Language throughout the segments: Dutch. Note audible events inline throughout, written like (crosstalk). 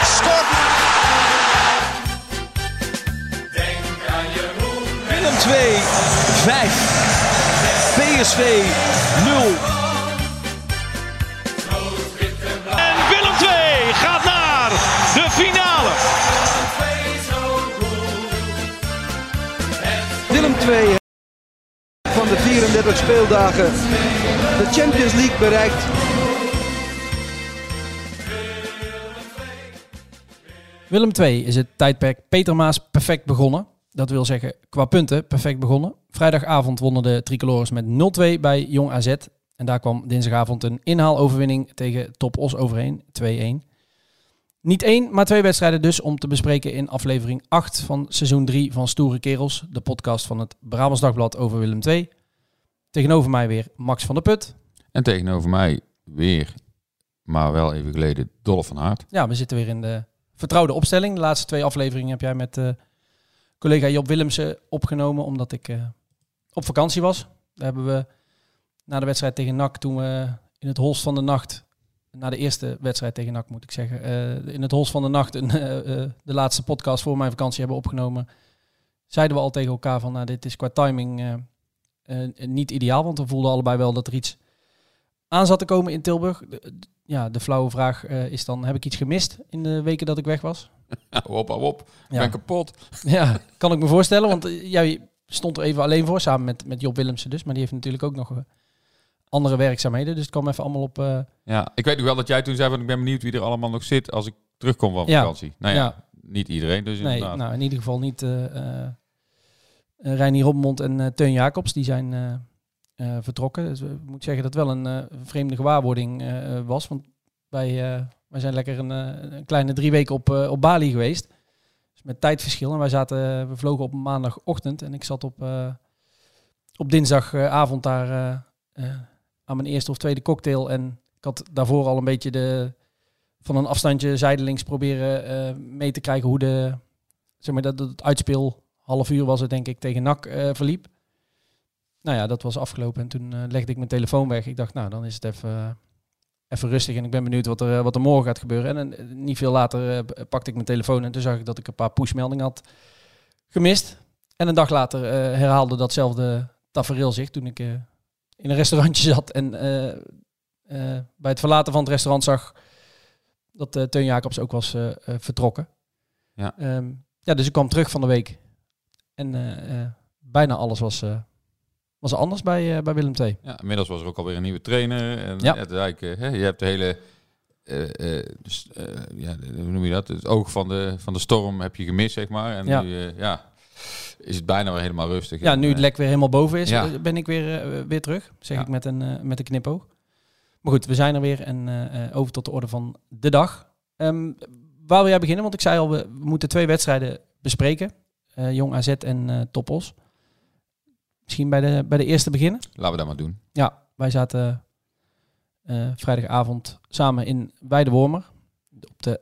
scoort. Willem 2, 5. PSV 0. En Willem 2 gaat naar de finale. Willem 2 van de 34 speeldagen de Champions League bereikt. Willem 2 is het tijdperk Peter Maas perfect begonnen. Dat wil zeggen qua punten perfect begonnen. Vrijdagavond wonnen de tricolores met 0-2 bij Jong AZ. En daar kwam dinsdagavond een inhaaloverwinning tegen Top Os overheen, 2-1. Niet één, maar twee wedstrijden dus om te bespreken in aflevering 8 van seizoen 3 van Stoere Kerels. De podcast van het Brabants Dagblad over Willem 2. Tegenover mij weer Max van der Put. En tegenover mij weer, maar wel even geleden, Dolph van Aert. Ja, we zitten weer in de vertrouwde opstelling. De laatste twee afleveringen heb jij met eh, collega Job Willemsen opgenomen, omdat ik eh, op vakantie was. Daar hebben we na de wedstrijd tegen NAC, toen we in het holst van de nacht, na de eerste wedstrijd tegen NAC moet ik zeggen, eh, in het holst van de nacht een, (laughs) eh, de laatste podcast voor mijn vakantie hebben opgenomen, zeiden we al tegen elkaar van, nou, dit is qua timing niet ideaal, want we voelden allebei wel dat er iets aan zat te komen in Tilburg. De- ja, de flauwe vraag eh, is dan, heb ik iets gemist in de weken dat ik weg was? (laughs) Hou op, hou op. Ik Ja. ben kapot. (laughs) Ja, kan ik me voorstellen. Want eh, jij stond er even alleen voor, samen met, met Job Willemsen dus. Maar die heeft natuurlijk ook nog eh, andere werkzaamheden. Dus het kwam even allemaal op... Ja, ik weet nog wel dat jij toen zei van ik ben benieuwd wie er allemaal nog zit als ik terugkom van Ja. vakantie. Nou ja, Ja. niet iedereen dus nee, inderdaad. nou in ieder geval niet uh, Reinier Robbenmond en Teun Jacobs. Die zijn vertrokken. Dus ik moet zeggen dat het wel een uh, vreemde gewaarwording uh, was. Want wij, wij zijn lekker een, kleine drie weken op, op Bali geweest. Dus met tijdverschil. En wij zaten, we vlogen op maandagochtend. En ik zat op, op dinsdagavond daar aan mijn eerste of tweede cocktail. En ik had daarvoor al een beetje de, van een afstandje zijdelings proberen mee te krijgen hoe de, zeg maar, dat het uitspeel, half uur was het denk ik, tegen NAC verliep. Nou ja, dat was afgelopen en toen uh, legde ik mijn telefoon weg. Ik dacht, nou, dan is het even, even rustig en ik ben benieuwd wat er, wat er morgen gaat gebeuren. En niet veel later pakte ik mijn telefoon en toen zag ik dat ik een paar pushmeldingen had gemist. En een dag later herhaalde datzelfde tafereel zich toen ik in een restaurantje zat en bij het verlaten van het restaurant zag dat uh, Teun Jacobs ook was uh, uh, vertrokken. Ja. Um, ja, dus ik kwam terug van de week. En bijna alles was, was anders bij, bij Willem II. Ja, inmiddels was er ook alweer een nieuwe trainer. En Ja. eigenlijk, hè, je hebt de hele... eh, eh, dus, eh, ja, hoe noem je dat? Het oog van de, van de storm heb je gemist, zeg maar. En Ja. nu eh, ja, is het bijna weer helemaal rustig. Ja, nu het eh, lek weer helemaal boven is, Ja. eh, ben ik weer, eh, weer terug. Zeg Ja. ik met een, eh, met een knipoog. Maar goed, we zijn er weer en eh, eh, over tot de orde van de dag. Ehm, waar wil jij beginnen? Want ik zei al, we, moeten twee wedstrijden bespreken. Eh, Jong AZ en eh Topos. Misschien bij de, bij de eerste beginnen. Laten we dat maar doen. Ja, wij zaten eh, vrijdagavond samen in Weidewormer. Op de,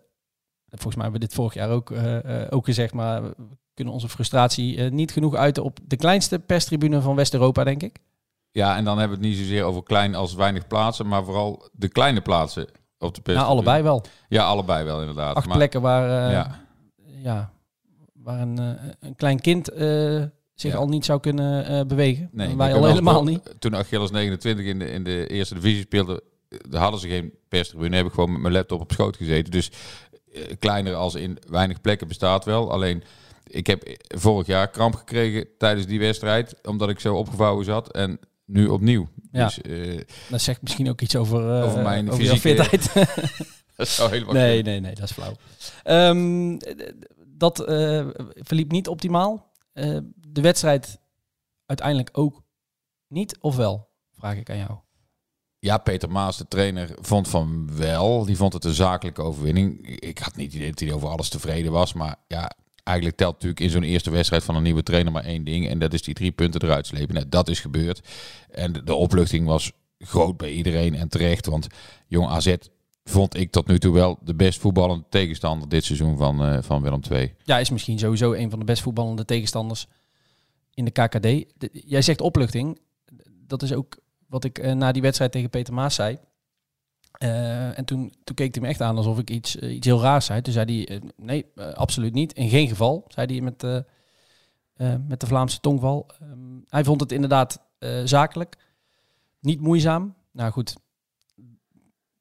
volgens mij hebben we dit vorig jaar ook, eh, eh, ook gezegd, maar we kunnen onze frustratie eh, niet genoeg uiten op de kleinste perstribune van West-Europa, denk ik. Ja, en dan hebben we het niet zozeer over klein als weinig plaatsen, maar vooral de kleine plaatsen op de pers. Ja, allebei wel. Ja, allebei wel inderdaad. Acht Maar- plekken waar, eh, Ja. ja, waar een, eh, een klein kind eh, zich Ja. al niet zou kunnen eh, bewegen. Nee, wij al helemaal niet. Toen Achilles 29 in de, in de eerste divisie speelde, daar hadden ze geen perstribune. heb ik gewoon met mijn laptop op schoot gezeten. Dus eh, kleiner als in weinig plekken bestaat wel. Alleen, ik heb vorig jaar kramp gekregen tijdens die wedstrijd, omdat ik zo opgevouwen zat. En nu opnieuw. Ja. Dus eh, Dat zegt misschien ook iets over, eh, Over mijn over fysieke- fitheid. (laughs) (laughs) dat zou helemaal Nee, kunnen. nee, nee, dat is flauw. Ehm, dat eh, verliep niet optimaal. Eh, de wedstrijd uiteindelijk ook niet, of wel? Vraag ik aan jou. Ja, Peter Maas, de trainer, vond van wel. Die vond het een zakelijke overwinning. Ik had niet het idee dat hij over alles tevreden was. Maar ja, eigenlijk telt natuurlijk in zo'n eerste wedstrijd van een nieuwe trainer maar één ding. En dat is die drie punten eruit slepen. Nou, dat is gebeurd. En de, de opluchting was groot bij iedereen en terecht. Want jong AZ vond ik tot nu toe wel de best voetballende tegenstander dit seizoen van, eh, van Willem II. Ja, is misschien sowieso een van de best voetballende tegenstanders in de KKD. Jij zegt opluchting. Dat is ook wat ik eh, na die wedstrijd tegen Peter Maas zei. Eh, en toen, toen keek hij me echt aan alsof ik iets, eh, iets heel raars zei. Toen zei hij, nee, absoluut niet. In geen geval, zei hij met, met de Vlaamse tongval. Ehm, hij vond het inderdaad zakelijk. Niet moeizaam. Nou goed,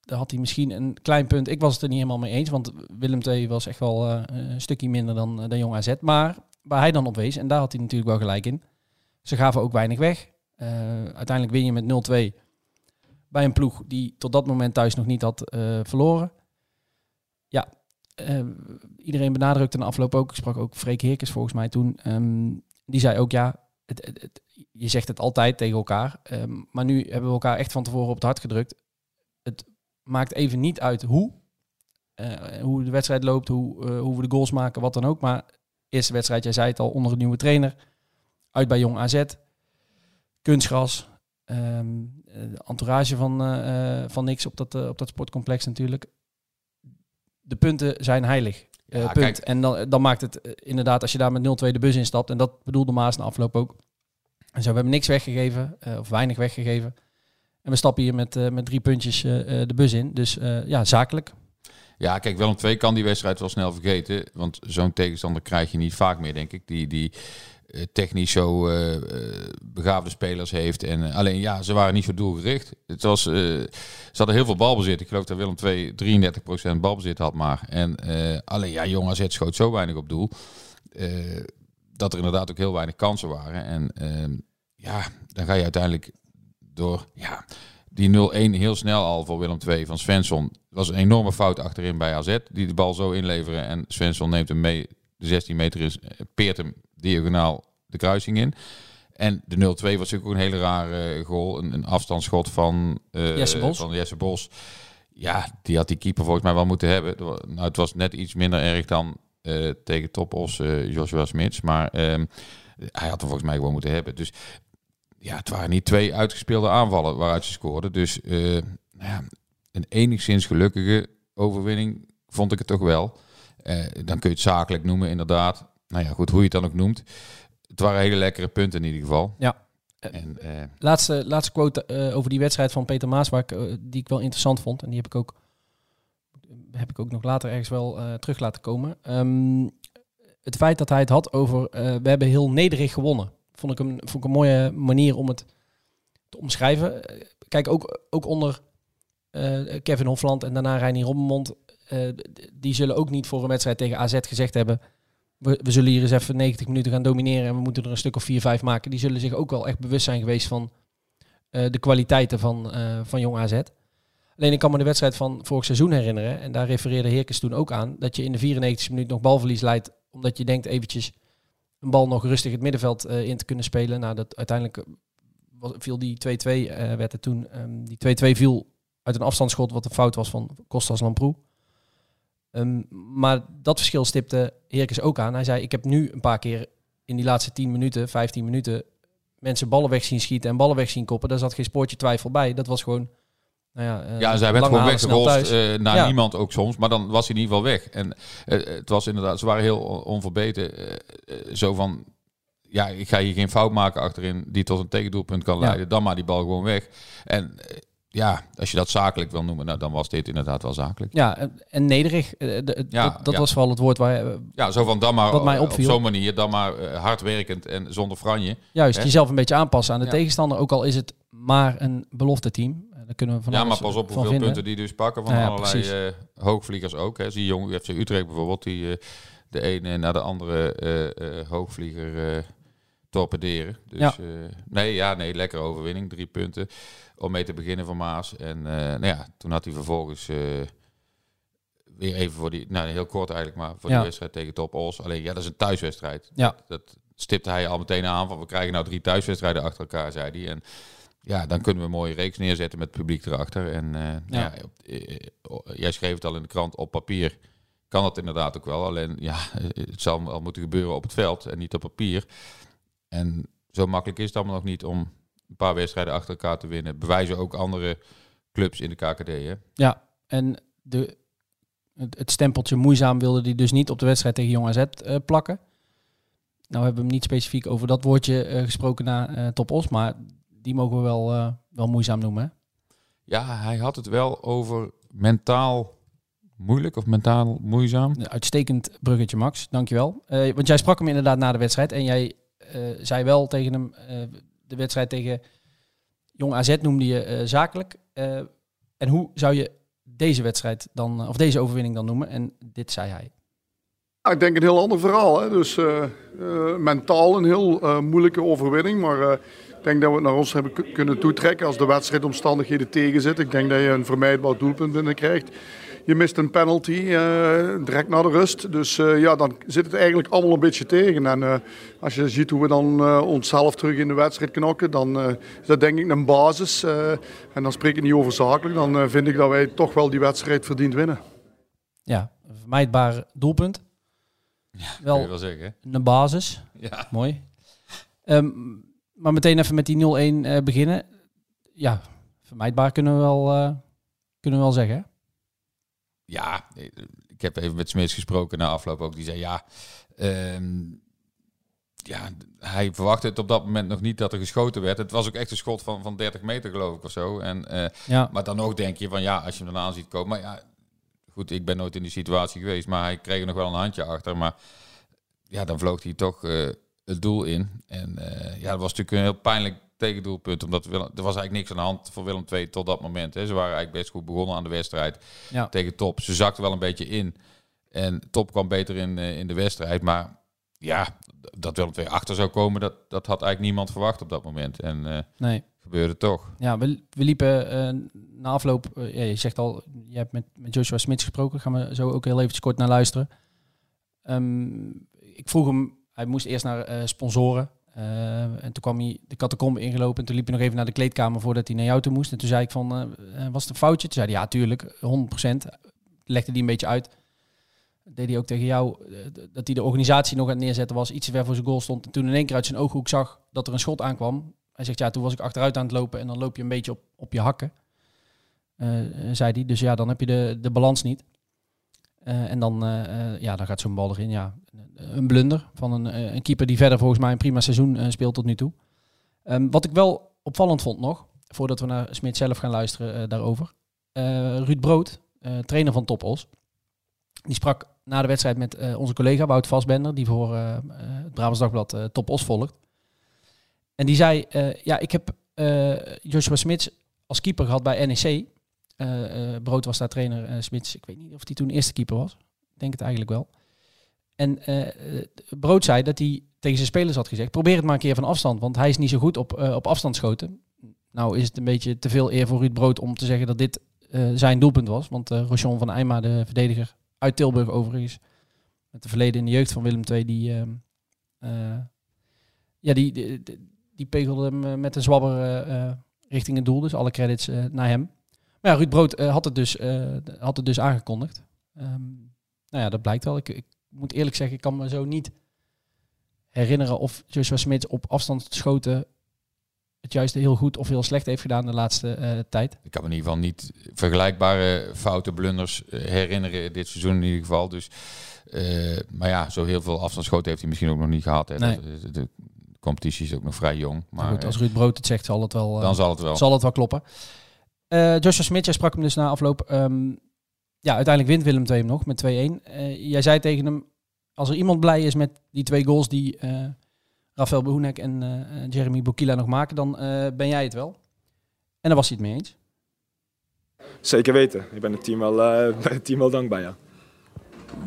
daar had hij misschien een klein punt. Ik was het er niet helemaal mee eens, want Willem II was echt wel een stukje minder dan, dan Jong AZ. Maar waar hij dan op wees, en daar had hij natuurlijk wel gelijk in, ze gaven ook weinig weg. Eh, uiteindelijk win je met 0-2 bij een ploeg die tot dat moment thuis nog niet had eh, verloren. Ja, eh, iedereen benadrukte de afloop ook, ik sprak ook Freek Heerkens volgens mij toen, ehm, die zei ook ja, het, je zegt het altijd tegen elkaar, ehm, maar nu hebben we elkaar echt van tevoren op het hart gedrukt. Het maakt even niet uit hoe, hoe de wedstrijd loopt, hoe, hoe we de goals maken, wat dan ook. Maar eerste wedstrijd, jij zei het al, onder een nieuwe trainer. Uit bij Jong AZ. Kunstgras. ehm, eh, entourage van, eh, eh, van niks op dat, op dat sportcomplex natuurlijk. De punten zijn heilig. Ja, punt. kijk. En dan, dan maakt het inderdaad, als je daar met 0-2 de bus instapt, en dat bedoelde Maas na afloop ook. En zo, we hebben niks weggegeven, of weinig weggegeven. En we stappen hier met, met drie puntjes de bus in. Dus ja, zakelijk. Ja, kijk, Willem II kan die wedstrijd wel snel vergeten. Want zo'n tegenstander krijg je niet vaak meer, denk ik. Die, die eh, technisch zo eh, eh, begaafde spelers heeft. En, alleen ja, ze waren niet zo doelgericht. Het was, ze hadden heel veel balbezit. Ik geloof dat Willem II 33% balbezit had maar. En alleen ja, Jong AZ schoot zo weinig op doel. dat er inderdaad ook heel weinig kansen waren. En ehm, ja, dan ga je uiteindelijk door... Ja, die 0-1 heel snel al voor Willem II van Svensson. Was een enorme fout achterin bij AZ. Die de bal zo inleveren en Svensson neemt hem mee. De 16 meter is, eh, peert hem diagonaal de kruising in. En de 0-2 was natuurlijk ook een hele rare eh, goal. Een, een afstandsschot van, eh, Jesse Bos. van Jesse Bos. Ja, die had die keeper volgens mij wel moeten hebben. Nou, het was net iets minder erg dan tegen Topos eh Joshua Smits. Maar ehm, hij had hem volgens mij gewoon moeten hebben. Dus ja, het waren niet twee uitgespeelde aanvallen waaruit ze scoorden. Dus eh, nou ja, een enigszins gelukkige overwinning vond ik het toch wel. Eh, dan kun je het zakelijk noemen, inderdaad. Nou ja, goed, hoe je het dan ook noemt. Het waren hele lekkere punten in ieder geval. Ja. En, eh, Laatste, laatste quote over die wedstrijd van Peter Maas, waar ik, die ik wel interessant vond. En die heb ik ook, heb ik ook nog later ergens wel terug laten komen. Ehm, het feit dat hij het had over, we hebben heel nederig gewonnen. Vond ik, een, vond ik een mooie manier om het te omschrijven. Eh, Kijk, ook, ook onder eh, Kevin Hofland en daarna Reinier Robbenmond. eh, die zullen ook niet voor een wedstrijd tegen AZ gezegd hebben... We, zullen hier eens even 90 minuten gaan domineren en we moeten er een stuk of 4, 5 maken. Die zullen zich ook wel echt bewust zijn geweest van de kwaliteiten van, van Jong AZ. Alleen ik kan me de wedstrijd van vorig seizoen herinneren. En daar refereerde Heerkens toen ook aan. Dat je in de 94 minuut nog balverlies leidt. Omdat je denkt eventjes een bal nog rustig het middenveld eh, in te kunnen spelen. Nou, dat uiteindelijk eh, viel die 2-2 eh, werd het toen. Ehm, die 2-2 viel uit een afstandsschot wat een fout was van Kostas Lamproe. Ehm, maar dat verschil stipte Heerkens ook aan. Hij zei, ik heb nu een paar keer in die laatste 10 minuten, 15 minuten... mensen ballen weg zien schieten en ballen weg zien koppen. Daar zat geen spoortje twijfel bij. Dat was gewoon... Nou ja, eh, ja, zij werd gewoon weggerold thuis. eh, naar Ja. niemand ook soms. Maar dan was hij in ieder geval weg. En eh, het was inderdaad, ze waren heel on- onverbeten. zo van, ja, ik ga hier geen fout maken achterin die tot een tegendoelpunt kan Ja. leiden. Dan maar die bal gewoon weg. En ja, als je dat zakelijk wil noemen, nou, dan was dit inderdaad wel zakelijk. Ja, en- nederig. Ja, dat was vooral het woord waar... Ja, zo van dan maar Wat mij op zo'n manier, dan maar hardwerkend en zonder franje. Juist, Hè? jezelf een beetje aanpassen aan de tegenstander. Ook al is het maar een belofte team. Eh, Daar kunnen we van ja, maar pas op hoeveel vinden. punten die dus pakken van Ja, ja, allerlei eh, hoogvliegers ook. Hè. Zie jong UFC Utrecht bijvoorbeeld, die eh, de ene na de andere hoogvlieger torpederen. Dus Ja. nee, ja, nee, lekkere overwinning. Drie punten om mee te beginnen van Maas. En nou ja, toen had hij vervolgens weer even voor die, nou heel kort eigenlijk maar, voor Ja. die wedstrijd tegen Top Os. Alleen ja, dat is een thuiswedstrijd. Ja. Dat stipte hij al meteen aan van we krijgen nou drie thuiswedstrijden achter elkaar, zei hij. En ja, dan kunnen we een mooie reeks neerzetten met het publiek erachter. En eh, ja. Ja. op- eh, eh, jij schreef het al in de krant op papier. kan dat inderdaad ook wel. Alleen ja, (laughs) het zal al moeten gebeuren op het veld en niet op papier. En zo makkelijk is het allemaal nog niet om een paar wedstrijden achter elkaar te winnen. Bewijzen ook andere clubs in de KKD. Hè? Ja, en de, het, stempeltje moeizaam wilde die dus niet op de wedstrijd tegen Jong AZ plakken. Nou hebben we hem niet specifiek over dat woordje gesproken na eh Top Os, maar die mogen we wel, eh, wel moeizaam noemen. Hè? Ja, hij had het wel over mentaal moeilijk of mentaal moeizaam. Een Uitstekend bruggetje, Max. Dankjewel. Eh want jij sprak hem inderdaad na de wedstrijd. En jij eh, zei wel tegen hem, eh, de wedstrijd tegen Jong AZ noemde je eh, zakelijk. Eh, en hoe zou je deze wedstrijd dan, of deze overwinning dan noemen? En dit zei hij. Ja, ik denk een heel ander verhaal. Hè. Dus eh, eh, mentaal een heel eh, moeilijke overwinning. Maar eh, ik denk dat we het naar ons hebben ku- kunnen toetrekken als de wedstrijdomstandigheden tegenzitten. Ik denk dat je een vermijdbaar doelpunt binnenkrijgt. Je mist een penalty eh, direct na de rust. Dus eh, ja, dan zit het eigenlijk allemaal een beetje tegen. En eh, als je ziet hoe we dan eh, onszelf terug in de wedstrijd knokken, dan eh, is dat denk ik een basis. Eh, en dan spreek ik niet over zakelijk. Dan vind ik dat wij toch wel die wedstrijd verdiend winnen. Ja, een vermijdbaar doelpunt. Kun je Wel wel zeggen. een basis. Ja. Mooi. Ehm, maar meteen even met die 0-1 eh, beginnen. Ja, vermijdbaar kunnen we wel, eh, kunnen we wel zeggen. hè? Ja, ik heb even met Smeets gesproken na afloop ook. Die zei ja, ehm, ja, hij verwachtte het op dat moment nog niet dat er geschoten werd. Het was ook echt een schot van, van 30 meter geloof ik of zo. En, eh, Ja, maar dan ook denk je van ja, als je hem dan aan ziet komen. Maar ja, goed, ik ben nooit in die situatie geweest. Maar hij kreeg er nog wel een handje achter. Maar ja, dan vloog hij toch het doel in. En eh, ja, dat was natuurlijk een heel pijnlijk tegendoelpunt. Omdat Willem, er was eigenlijk niks aan de hand voor Willem II tot dat moment. Hè. Ze waren eigenlijk best goed begonnen aan de wedstrijd ja. tegen Top. Ze zakte wel een beetje in. En Top kwam beter in, eh, in de wedstrijd. Maar ja, dat Willem II achter zou komen, dat, dat had eigenlijk niemand verwacht op dat moment. En eh nee. gebeurde toch. Ja, we, we liepen na afloop, ja, je zegt al, je hebt met, met Joshua Smits gesproken, gaan we zo ook heel eventjes kort naar luisteren. Ehm, ik vroeg hem, hij moest eerst naar eh, sponsoren. eh, en toen kwam hij de catacombe ingelopen en toen liep hij nog even naar de kleedkamer voordat hij naar jou toe moest. En toen zei ik van, eh, was het een foutje? Toen zei hij, ja tuurlijk, 100%. Legde die een beetje uit. Deed hij ook tegen jou, dat hij de organisatie nog aan het neerzetten was, iets te ver voor zijn goal stond. En toen in één keer uit zijn ooghoek zag dat er een schot aankwam. Hij zegt, ja, toen was ik achteruit aan het lopen en dan loop je een beetje op, op je hakken. Zei hij. Dus ja, dan heb je de, de balans niet. Eh, en dan, eh, eh, ja, dan gaat zo'n bal erin. Ja, een blunder van een, een keeper die verder volgens mij een prima seizoen speelt tot nu toe. Ehm, wat ik wel opvallend vond nog, voordat we naar Smit zelf gaan luisteren daarover. Ruud Brood, trainer van Top Os, die sprak na de wedstrijd met onze collega Wout Vasbender, die voor het Brabants Dagblad eh, Top Os volgt. En die zei, ja, ik heb Joshua Smits als keeper gehad bij NEC. Eh, eh, Brood was daar trainer, eh Smits, ik weet niet of hij toen eerste keeper was. Ik denk het eigenlijk wel. En Brood zei dat hij tegen zijn spelers had gezegd, probeer het maar een keer van afstand, want hij is niet zo goed op, op afstand schoten. Nou is het een beetje te veel eer voor Ruud Brood om te zeggen dat dit zijn doelpunt was. Want eh Rochon van Eijma, de verdediger uit Tilburg overigens, met de verleden in de jeugd van Willem II, die, ehm, eh, ja, die, die, die- pegelde hem met een zwabber richting het doel. Dus alle credits naar hem. Ja, Ruud Brood eh, had, het dus, eh, had het dus aangekondigd. Ehm, nou ja, dat blijkt wel. Ik, ik moet eerlijk zeggen, ik kan me zo niet herinneren of Joshua Smits op afstand schoten het juist heel goed of heel slecht heeft gedaan de laatste eh, tijd. Ik kan me in ieder geval niet vergelijkbare foute blunders herinneren dit seizoen in ieder geval. Dus, maar ja, zo heel veel afstandsschoten heeft hij misschien ook nog niet gehad. Hè. Nee. De, de competitie is ook nog vrij jong. Maar goed, als Ruud Brood het zegt, zal het wel, dan zal het wel. zal het wel kloppen. Eh Joshua Smit, jij sprak hem dus na afloop. ehm, ja, uiteindelijk wint Willem II hem nog met 2-1. Eh, jij zei tegen hem, als er iemand blij is met die twee goals die eh Rafael Behoenek en Jeremy Bokila nog maken, dan ben jij het wel. En daar was hij het mee eens. Zeker weten. Ik ben het team wel, (laughs) het team wel dankbaar, ja.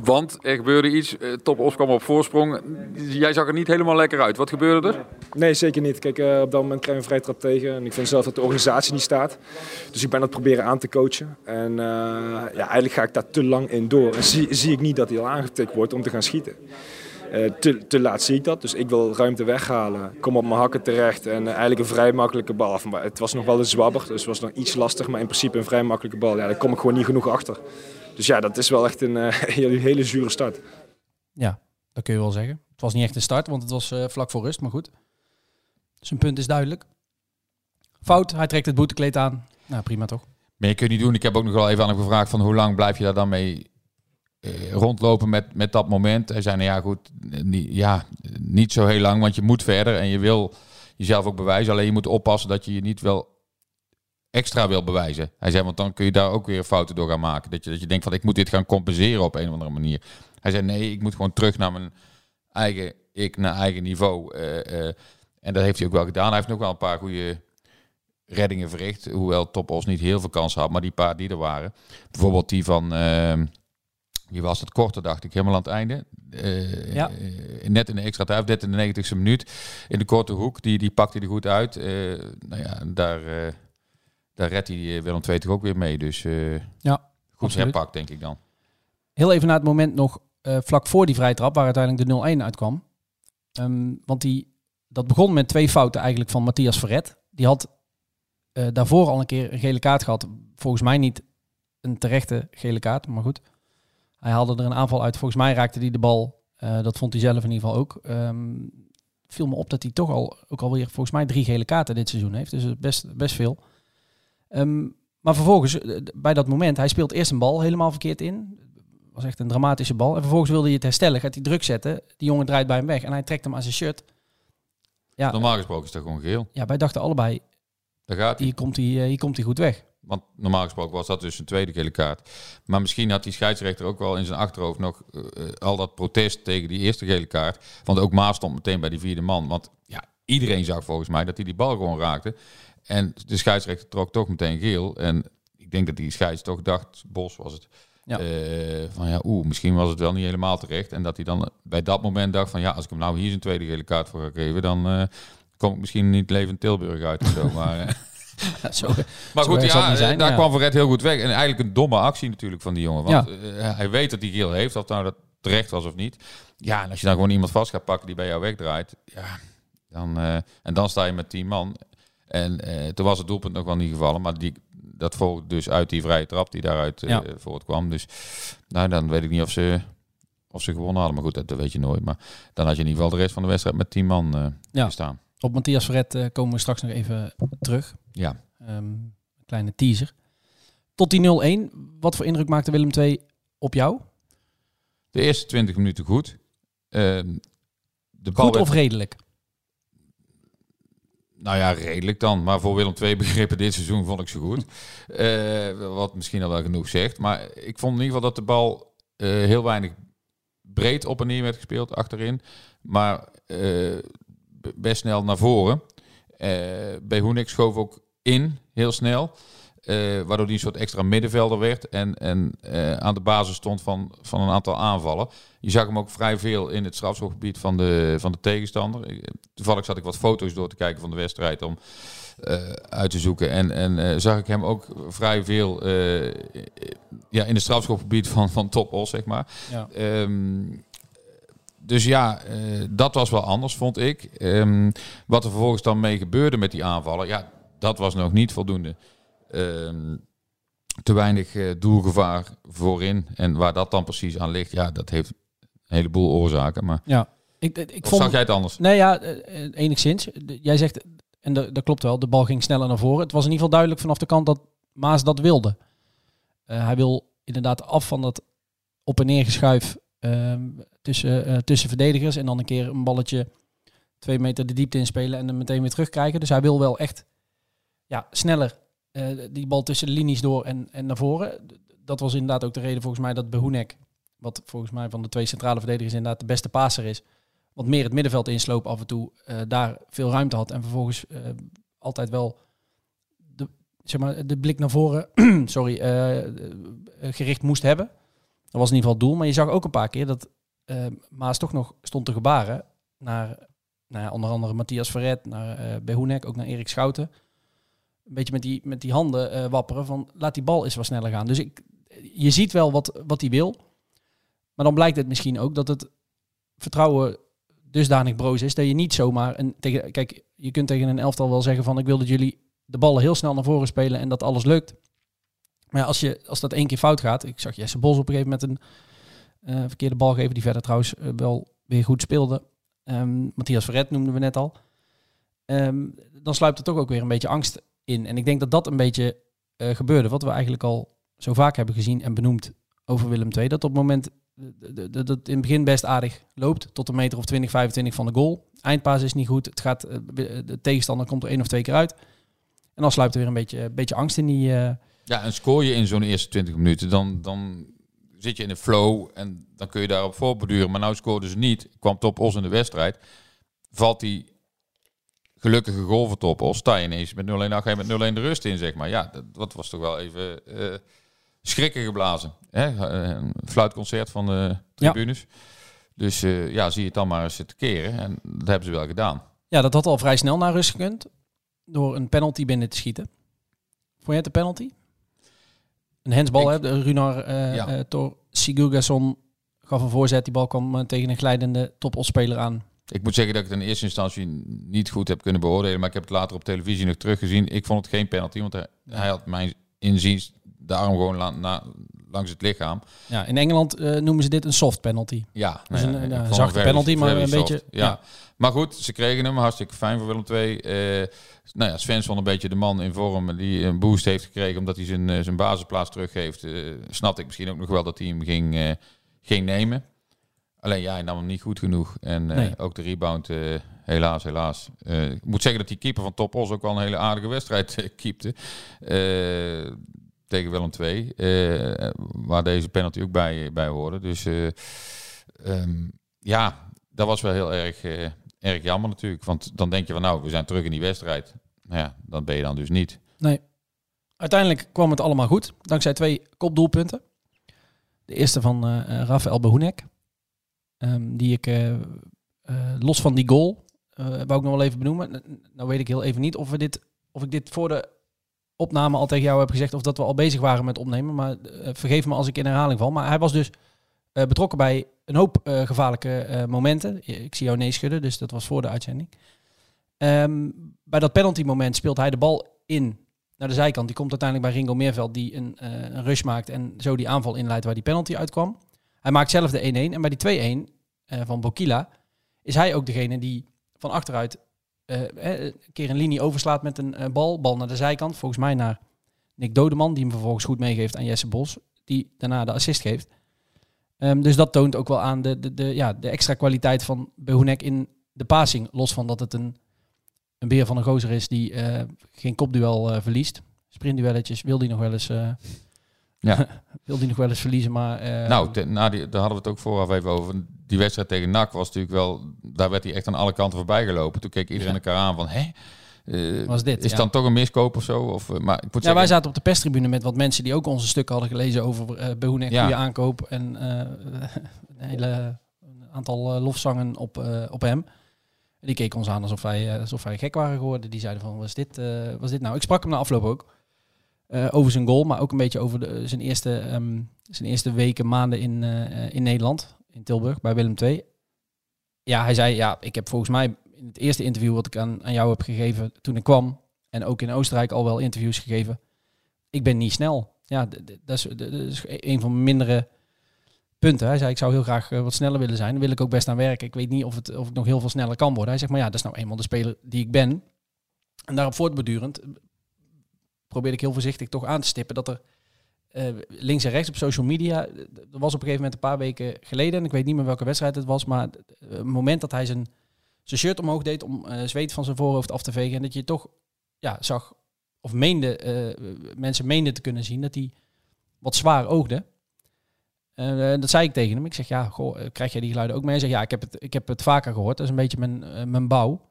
Want er gebeurde iets. eh, Top Os kwam op voorsprong. Jij zag er niet helemaal lekker uit. Wat gebeurde er? Nee, zeker niet. Kijk, eh, op dat moment krijg je een vrije trap tegen. En ik vind zelf dat de organisatie niet staat. Dus ik ben dat proberen aan te coachen. En eh, ja, eigenlijk ga ik daar te lang in door. En zie, zie ik niet dat hij al aangetikt wordt om te gaan schieten. Te, te laat zie ik dat, dus ik wil ruimte weghalen. Kom op mijn hakken terecht en eigenlijk een vrij makkelijke bal. Maar het was nog wel een zwabber, dus het was nog iets lastig. Maar in principe een vrij makkelijke bal. Ja, daar kom ik gewoon niet genoeg achter. Dus ja, dat is wel echt een eh, (laughs) hele, hele zure start. Ja, dat kun je wel zeggen. Het was niet echt een start, want het was eh, vlak voor rust, maar goed. Zijn punt is duidelijk. Fout, hij trekt het boetekleed aan. Nou, prima toch? Maar je kunt niet doen. Ik heb ook nog wel even aan hem gevraagd van hoe lang blijf je daar dan mee eh, rondlopen met, met dat moment. Hij zei, nou ja goed, niet, ja, niet zo heel lang, want je moet verder en je wil jezelf ook bewijzen. Alleen je moet oppassen dat je je niet wel extra wil bewijzen. Hij zei, want dan kun je daar ook weer fouten door gaan maken. Dat je, dat je denkt van, ik moet dit gaan compenseren op een of andere manier. Hij zei, nee, ik moet gewoon terug naar mijn eigen ik, naar eigen niveau. Eh, eh, en dat heeft hij ook wel gedaan. Hij heeft nog wel een paar goede reddingen verricht. Hoewel Topos niet heel veel kansen had, maar die paar die er waren. Bijvoorbeeld die van, ehm, wie was het, korte dacht ik, helemaal aan het einde. Eh, Ja. net in de extra tijd, net in de 90ste minuut. In de korte hoek, die, die pakte hij goed uit. Nou ja, daar, daar redt hij eh, Willem II toch ook weer mee. Dus eh, Ja, goed herpakt, denk ik dan. Heel even naar het moment nog eh, vlak voor die vrije trap, waar uiteindelijk de 0-1 uitkwam. Ehm, want die, dat begon met twee fouten eigenlijk van Matthias Verret. Die had daarvoor al een keer een gele kaart gehad. Volgens mij niet een terechte gele kaart, maar goed. Hij haalde er een aanval uit. Volgens mij raakte hij de bal. dat vond hij zelf in ieder geval ook. Ehm viel me op dat hij toch al ook alweer volgens mij drie gele kaarten dit seizoen heeft. Dus best, best veel. Ehm, maar vervolgens, eh, bij dat moment, hij speelt eerst een bal helemaal verkeerd in. was echt een dramatische bal. En vervolgens wilde hij het herstellen, gaat hij druk zetten. Die jongen draait bij hem weg en hij trekt hem aan zijn shirt. Ja, Normaal gesproken is dat gewoon geel. ja wij dachten allebei, Daar gaat hij. hier komt hij, eh, hier komt hij goed weg. Want normaal gesproken was dat dus een tweede gele kaart. Maar misschien had die scheidsrechter ook wel in zijn achterhoofd nog eh, al dat protest tegen die eerste gele kaart. Want ook Maas stond meteen bij die vierde man. Want ja, iedereen zag volgens mij dat hij die bal gewoon raakte. En de scheidsrechter trok toch meteen geel. En ik denk dat die scheids toch dacht, Bos was het, Ja. eh, van ja, oeh, misschien was het wel niet helemaal terecht. En dat hij dan bij dat moment dacht van ja, als ik hem nou hier zijn tweede gele kaart voor ga geven, dan eh, kom ik misschien niet levend Tilburg uit of zo. (laughs) Maar, eh, Zo, maar goed, ja, zijn, eh, daar ja. kwam Verret heel goed weg. En eigenlijk een domme actie natuurlijk van die jongen. Want eh, hij weet dat hij geel heeft, of nou dat terecht was of niet. Ja, en als je dan gewoon iemand vast gaat pakken die bij jou wegdraait, ja, dan, eh, en dan sta je met tien man. En eh, toen was het doelpunt nog wel niet gevallen, maar die, dat volgde dus uit die vrije trap die daaruit eh, Ja. voortkwam. Dus nou, dan weet ik niet of ze, of ze gewonnen hadden. Maar goed, dat, dat weet je nooit. Maar dan had je in ieder geval de rest van de wedstrijd met tien man eh Ja. gestaan. Op Matthias Verret komen we straks nog even terug. Ja. Ehm, kleine teaser. Tot die 0-1, wat voor indruk maakte Willem II op jou? De eerste 20 minuten goed. Ehm, de bal Goed werd- of redelijk? Nou ja, redelijk dan. Maar voor Willem II begrippen dit seizoen vond ik ze goed. Eh, wat misschien al wel genoeg zegt. Maar ik vond in ieder geval dat de bal eh, heel weinig breed op en neer werd gespeeld achterin. Maar eh, best snel naar voren. Bij Hoenik schoof ook in, heel snel. Eh, waardoor die een soort extra middenvelder werd. En, en eh, aan de basis stond van, van een aantal aanvallen. Je zag hem ook vrij veel in het strafschopgebied van de, van de tegenstander. Toevallig zat ik wat foto's door te kijken van de wedstrijd om eh, uit te zoeken. En, en zag ik hem ook vrij veel ja, in het strafschopgebied van, van Top Os, zeg maar. Ja. Ehm, dus ja, dat was wel anders, vond ik. Ehm, wat er vervolgens dan mee gebeurde met die aanvallen, ja, dat was nog niet voldoende. Ehm, te weinig eh, doelgevaar voorin. En waar dat dan precies aan ligt, ja, dat heeft een heleboel oorzaken. Maar Ja. Ik, ik, vond, zag jij het anders? Nee, ja, eh, eh, enigszins. Jij zegt, en dat klopt wel, de bal ging sneller naar voren. Het was in ieder geval duidelijk vanaf de kant dat Maas dat wilde. Hij wil inderdaad af van dat op- en neergeschuif ehm, tussen, tussen verdedigers. En dan een keer een balletje twee meter de diepte inspelen en dan meteen weer terugkrijgen. Dus hij wil wel echt ja, sneller eh, die bal tussen de linies door en, en naar voren. Dat was inderdaad ook de reden volgens mij dat Behoenek, wat volgens mij van de twee centrale verdedigers inderdaad de beste passer is, wat meer het middenveld insloop af en toe, eh, daar veel ruimte had. En vervolgens eh, altijd wel de, zeg maar, de blik naar voren (clears throat) sorry, gericht moest hebben. Dat was in ieder geval het doel. Maar je zag ook een paar keer dat Maas toch nog stond te gebaren naar nou ja, onder andere Matthias Verret, naar eh Behoenek, ook naar Erik Schouten. Een beetje met die, met die handen eh, wapperen van laat die bal eens wat sneller gaan. Dus ik, je ziet wel wat, wat hij wil. Maar dan blijkt het misschien ook dat het vertrouwen dusdanig broos is dat je niet zomaar een tegen kijk je kunt tegen een elftal wel zeggen van ik wil dat jullie de ballen heel snel naar voren spelen en dat alles lukt. Maar als je als dat één keer fout gaat, ik zag Jesse Bos op een gegeven moment een eh, verkeerde bal geven die verder trouwens eh, wel weer goed speelde. Ehm, Matthias Verret noemden we net al. Ehm, dan sluipt er toch ook weer een beetje angst in. En ik denk dat dat een beetje eh, gebeurde, wat we eigenlijk al zo vaak hebben gezien en benoemd over Willem II. Dat op het moment dat het in het begin best aardig loopt, tot een meter of 20, 25 van de goal. Eindpaas is niet goed. Het gaat, eh, de tegenstander komt er één of twee keer uit. En dan sluipt er weer een beetje, beetje angst in die... Ja, en scoor je in zo'n eerste 20 minuten, dan, dan zit je in de flow en dan kun je daarop voorborduren. Maar nou scoorde ze niet, kwam Top Os in de wedstrijd, valt die gelukkige goal voor Top Os, sta je ineens met 0-1, nou ga je met 0-1 de rust in, zeg maar. Ja, dat, was toch wel even uh, schrikken geblazen. Hè? Een fluitconcert van de tribunes. Dus uh, ja, zie je het dan maar eens te keren. En dat hebben ze wel gedaan. Ja, dat had al vrij snel naar rust gekund. Door een penalty binnen te schieten. Vond je het een penalty? Een hensbal, hè? Runar uh, ja. uh, Tor gaf een voorzet. Die bal kwam tegen een glijdende topelspeler aan. Ik moet zeggen dat ik het in eerste instantie niet goed heb kunnen beoordelen. Maar ik heb het later op televisie nog teruggezien. Ik vond het geen penalty. Want hij, hij had mijn inziens de arm gewoon la, na, langs het lichaam. Ja, in Engeland uh, noemen ze dit een soft penalty. Ja, dus een, een, een zachte penalty, maar een beetje... Ja. ja. Maar goed, ze kregen hem. Hartstikke fijn voor Willem II. Uh, nou ja, Svensson een beetje de man in vorm die een boost heeft gekregen omdat hij zijn, zijn basisplaats teruggeeft. Uh, snapte ik misschien ook nog wel dat hij hem ging, ging nemen. Alleen ja, hij nam hem niet goed genoeg. En nee. ook de rebound, helaas, helaas. ik moet zeggen dat die keeper van Top Os ook wel een hele aardige wedstrijd keepte tegen Willem II. Waar deze penalty ook bij, bij hoorde. Dus um, ja, dat was wel heel erg, erg jammer natuurlijk. Want dan denk je van nou, we zijn terug in die wedstrijd. Nou ja, dan ben je dan dus niet. Nee. Uiteindelijk kwam het allemaal goed. Dankzij twee kopdoelpunten. De eerste van Rafael Behoenek. Um, die ik los van die goal, wou ik nog wel even benoemen. Nou weet ik heel even niet of, we dit, of ik dit voor de opname al tegen jou heb gezegd of dat we al bezig waren met opnemen. Maar uh, vergeef me als ik in herhaling val. Maar hij was dus uh, betrokken bij een hoop uh, gevaarlijke momenten. Ik zie jou nee schudden, dus dat was voor de uitzending. Um, bij dat penalty moment speelt hij de bal in naar de zijkant. Die komt uiteindelijk bij Ringo Meerveld die een, een rush maakt en zo die aanval inleidt waar die penalty uitkwam. Hij maakt zelf de 1-1 en bij die 2-1 van Bokila is hij ook degene die van achteruit uh, een keer een linie overslaat met een bal. Bal naar de zijkant. Volgens mij naar Nick Dodeman. Die hem vervolgens goed meegeeft aan Jesse Bos. Die daarna de assist geeft. Um, dus dat toont ook wel aan de, de, de, ja, de extra kwaliteit van Behoenek in de passing. Los van dat het een, een beer van een gozer is die geen kopduel verliest. Sprintduelletjes wil hij nog wel eens... ja. (laughs) wil hij nog wel eens verliezen, maar... nou, te, nou die, daar hadden we het ook vooraf even over die wedstrijd tegen NAC was natuurlijk wel, daar werd hij echt aan alle kanten voorbij gelopen. Toen keek iedereen elkaar aan van, hè? Uh, was dit, is ja. dan toch een miskoop of zo? Of, uh, maar ik moet ja, zeggen... wij zaten op de perstribune met wat mensen die ook onze stukken hadden gelezen over uh, Behoenek, ja. goede aankoop en (laughs) een hele aantal lofzangen op, op hem. En die keken ons aan alsof wij, alsof wij gek waren geworden. Die zeiden van, was dit, was dit nou? Ik sprak hem na afloop ook. Over zijn goal, maar ook een beetje over de, zijn, eerste, um, zijn eerste weken, maanden in, in Nederland in Tilburg bij Willem II. Ja, hij zei, ja, ik heb volgens mij in het eerste interview wat ik aan, aan jou heb gegeven toen ik kwam, en ook in Oostenrijk al wel interviews gegeven, ik ben niet snel. Ja, dat is, dat is een van mijn mindere punten. Hij zei, ik zou heel graag wat sneller willen zijn. Daar wil ik ook best aan werken. Ik weet niet of, het, of ik nog heel veel sneller kan worden. Hij zegt, maar ja, dat is nou eenmaal de speler die ik ben. En daarop voortbedurend probeerde ik heel voorzichtig toch aan te stippen dat er uh, links en rechts op social media. Er was op een gegeven moment een paar weken geleden, en ik weet niet meer welke wedstrijd het was, maar het moment dat hij zijn, zijn shirt omhoog deed om uh, zweet van zijn voorhoofd af te vegen, en dat je toch ja, zag, of meende, mensen meenden te kunnen zien dat hij wat zwaar oogde. dat zei ik tegen hem. Ik zeg, ja, goh, krijg jij die geluiden ook mee? Hij zegt, ja, ik heb het, ik heb het vaker gehoord. Dat is een beetje mijn, mijn bouw.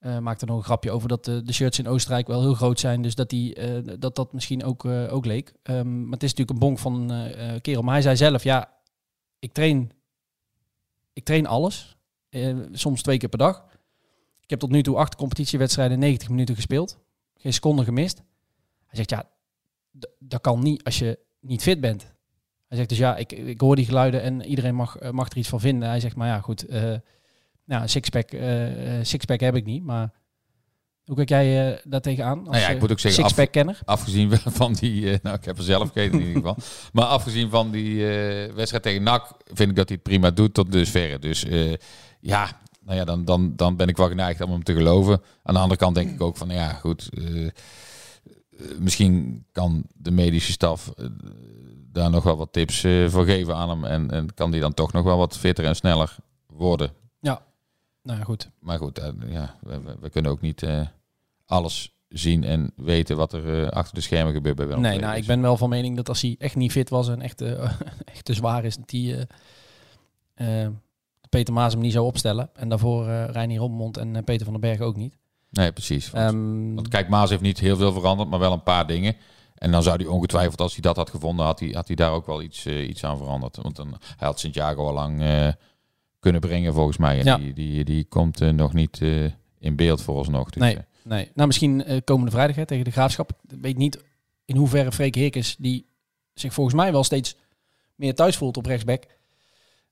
Uh, maakte nog een grapje over dat de, de, shirts in Oostenrijk wel heel groot zijn. Dus dat die, uh, dat, dat misschien ook, uh, ook leek. Um, maar het is natuurlijk een bonk van kerel. Maar hij zei zelf, ja, ik train, ik train alles. soms twee keer per dag. Ik heb tot nu toe acht competitiewedstrijden 90 minuten gespeeld. Geen seconde gemist. Hij zegt, ja, dat kan niet als je niet fit bent. Hij zegt dus ja, ik, ik hoor die geluiden en iedereen mag, eh, mag er iets van vinden. Hij zegt maar ja, goed, eh nou, sixpack, eh, eh, sixpack heb ik niet, maar hoe kijk jij eh, daar tegenaan? Als, Nou ja, ik moet ook zeggen, af- sixpack-kenner? Afgezien (laughs) van die, nou ik heb er zelf gekeken in ieder geval. (laughs) Maar afgezien van die wedstrijd tegen NAC vind ik dat hij het prima doet tot dusverre. Dus ja, nou ja, dan, dan, dan ben ik wel geneigd om hem te geloven. Aan de andere kant denk ik ook van, ja goed, misschien kan de medische staf daar nog wel wat tips voor geven aan hem. En, en kan die dan toch nog wel wat fitter en sneller worden. Nou goed. Maar goed, eh, ja, we, we- we kunnen ook niet eh, alles zien en weten wat er eh, achter de schermen gebeurt bij Willem Nee, nou, ik ben wel van mening dat als hij echt niet fit was en echt, eh, (laughs) echt te zwaar is, dat hij eh, Peter Maas hem niet zou opstellen. En daarvoor Reinier Rommond en Peter van den Berg ook niet. Nee, precies. Want, Ehm, want kijk, Maas heeft niet heel veel veranderd, maar wel een paar dingen. En dan zou hij ongetwijfeld, als hij dat had gevonden, had hij, had hij daar ook wel iets, iets aan veranderd. Want dan, hij had Santiago al lang kunnen brengen, volgens mij. En Ja. die, die, die komt eh, nog niet eh, in beeld vooralsnog. Dus, Nee. eh, Nee, nou misschien komende vrijdag hè, tegen de Graafschap. Ik weet niet in hoeverre Freek Heerkens, die zich volgens mij wel steeds meer thuis voelt op rechtsback.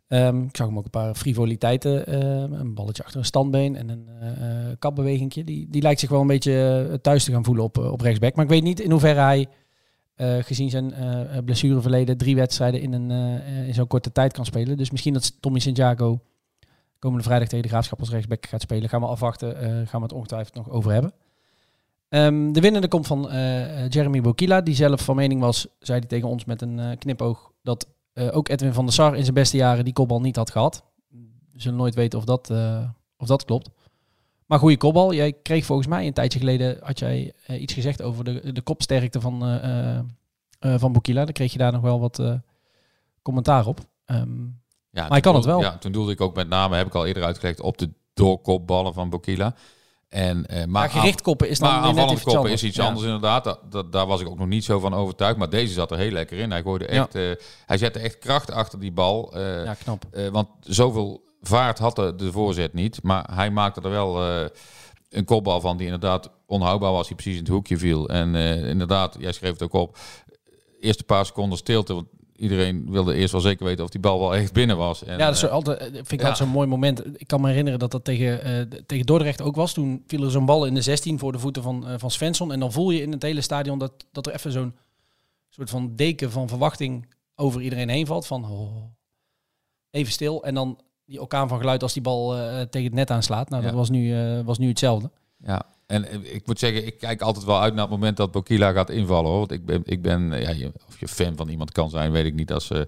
Ehm, ik zag hem ook een paar frivoliteiten, ehm, een balletje achter een standbeen en een kapbewegingje. Die, die lijkt zich wel een beetje thuis te gaan voelen op, op rechtsback. Maar ik weet niet in hoeverre hij, eh, gezien zijn eh, blessureverleden, drie wedstrijden in, een, eh, in zo'n korte tijd kan spelen. Dus misschien dat Tommy Santiago komende vrijdag tegen de Graafschap als rechtsback gaat spelen. Gaan we afwachten. eh, gaan we het ongetwijfeld nog over hebben. Ehm, de winnende komt van eh, eh, Jeremy Bokila, die zelf van mening was, zei hij tegen ons met een eh, knipoog, dat eh, ook Edwin van der Sar in zijn beste jaren die kopbal niet had gehad. We zullen nooit weten of dat, eh, of dat klopt. Maar goede kopbal. Jij kreeg volgens mij een tijdje geleden, had jij eh, iets gezegd over de, de kopsterkte van, eh, van Bokila. Dan kreeg je daar nog wel wat commentaar op. Ehm, Ja, Maar hij kan het wel. Ja, toen doelde ik ook met name, heb ik al eerder uitgelegd, op de doorkopballen van Bokila. En, maar maar gericht koppen is dan maar net koppen iets is iets Ja. anders inderdaad. Dat, dat, daar was ik ook nog niet zo van overtuigd. Maar deze zat er heel lekker in. Hij, gooide echt, eh, hij zette echt kracht achter die bal. Ja, knap. want zoveel vaart had de, de voorzet niet. Maar hij maakte er wel eh, een kopbal van die inderdaad onhoudbaar was. Die precies in het hoekje viel. En eh, inderdaad, jij schreef het ook op. Eerste paar seconden stilte. Want iedereen wilde eerst wel zeker weten of die bal wel echt binnen was. En, ja, dat is eh, altijd, vind ik ja. altijd zo'n mooi moment. Ik kan me herinneren dat dat tegen, tegen Dordrecht ook was. Toen viel er zo'n bal in de 16 voor de voeten van, van Svensson. En dan voel je in het hele stadion dat, dat er even zo'n soort van deken van verwachting over iedereen heen valt. Van oh, even stil. En dan die orkaan van geluid als die bal eh, tegen het net aanslaat. Nou, dat Ja. was nu, eh, was nu hetzelfde. Ja, en ik moet zeggen, ik kijk altijd wel uit naar het moment dat Bokila gaat invallen. Hoor. Want ik ben, ik ben ja, je- of je fan van iemand kan zijn, weet ik niet als eh,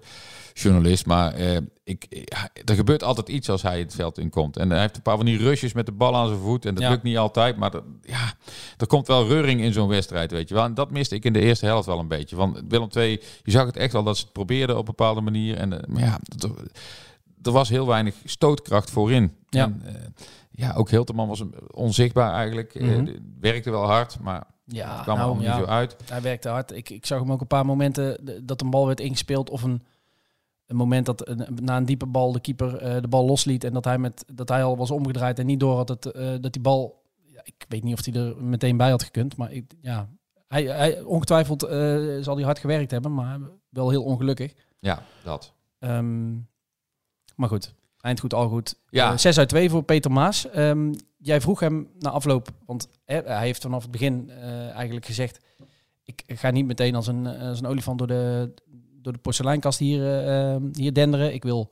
journalist. Maar ik, er gebeurt altijd iets als hij het veld inkomt. En hij heeft een paar van die rushes met de bal aan zijn voet. En dat Ja. lukt niet altijd. Maar dat, ja, er komt wel reuring in zo'n wedstrijd, weet je wel. En dat miste ik in de eerste helft wel een beetje. Van Willem II, je zag het echt wel dat ze het probeerden op een bepaalde manier. En, maar ja, er, er was heel weinig stootkracht voorin. Ja. En, eh, ja, ook Hilterman was onzichtbaar eigenlijk. Eh, Mhm. werkte wel hard, maar Ja, kwam er allemaal ja. niet zo uit. Hij werkte hard. Ik, ik zag hem ook een paar momenten dat een bal werd ingespeeld of een, een moment dat een, na een diepe bal de keeper eh, de bal losliet en dat hij, met, dat hij al was omgedraaid en niet door had dat, dat die bal... Ja, ik weet niet of hij er meteen bij had gekund, maar ik, ja, hij, hij, ongetwijfeld zal hij hard gewerkt hebben, maar wel heel ongelukkig. Ja, dat. Ehm, maar goed, eind goed, al goed. Ja. Eh, 6 uit 2 voor Peter Maas. Ehm, jij vroeg hem na afloop, want hij heeft vanaf het begin eh, eigenlijk gezegd... ik ga niet meteen als een, eh, als een olifant door de, door de porseleinkast hier, eh, ehm, hier denderen. Ik wil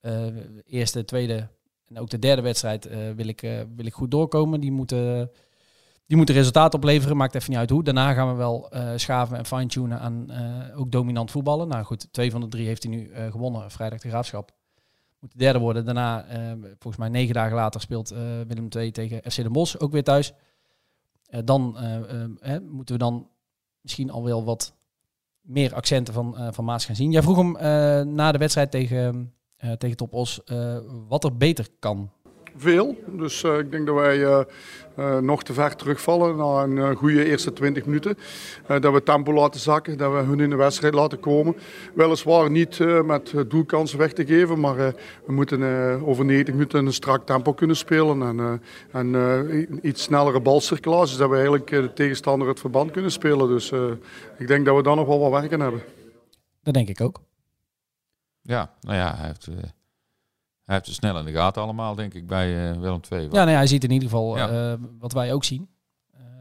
eh eerste, tweede en ook de derde wedstrijd eh, wil, ik, eh, wil ik goed doorkomen. Die moeten, die moeten resultaat opleveren, maakt even niet uit hoe. Daarna gaan we wel eh, schaven en fine-tunen aan eh, ook dominant voetballen. Nou goed, twee van de drie heeft hij nu eh, gewonnen, vrijdag de Graafschap. Moet de derde worden. Daarna, eh, volgens mij negen dagen later, speelt eh, Willem II tegen FC Den Bosch, ook weer thuis. Eh, dan eh, eh, hè, moeten we dan misschien al wel wat meer accenten van, eh, van Maas gaan zien. Jij vroeg hem na de wedstrijd tegen, tegen Top Os wat er beter kan. Veel. Dus eh, ik denk dat wij eh, eh, nog te ver terugvallen na een goede eerste 20 minuten. Eh, dat we tempo laten zakken, dat we hun in de wedstrijd laten komen. Weliswaar niet eh, met doelkansen weg te geven, maar eh, we moeten eh, over 90 minuten een strak tempo kunnen spelen. En, eh, en eh, iets snellere balcirculatie, zodat we eigenlijk de tegenstander het verband kunnen spelen. Dus eh, ik denk dat we daar nog wel wat werk aan hebben. Dat denk ik ook. Ja, nou ja, hij heeft, uh, hij heeft het snel in de gaten allemaal, denk ik, bij uh, Willem II. Ja, nee, hij ziet in ieder geval Ja. uh, wat wij ook zien.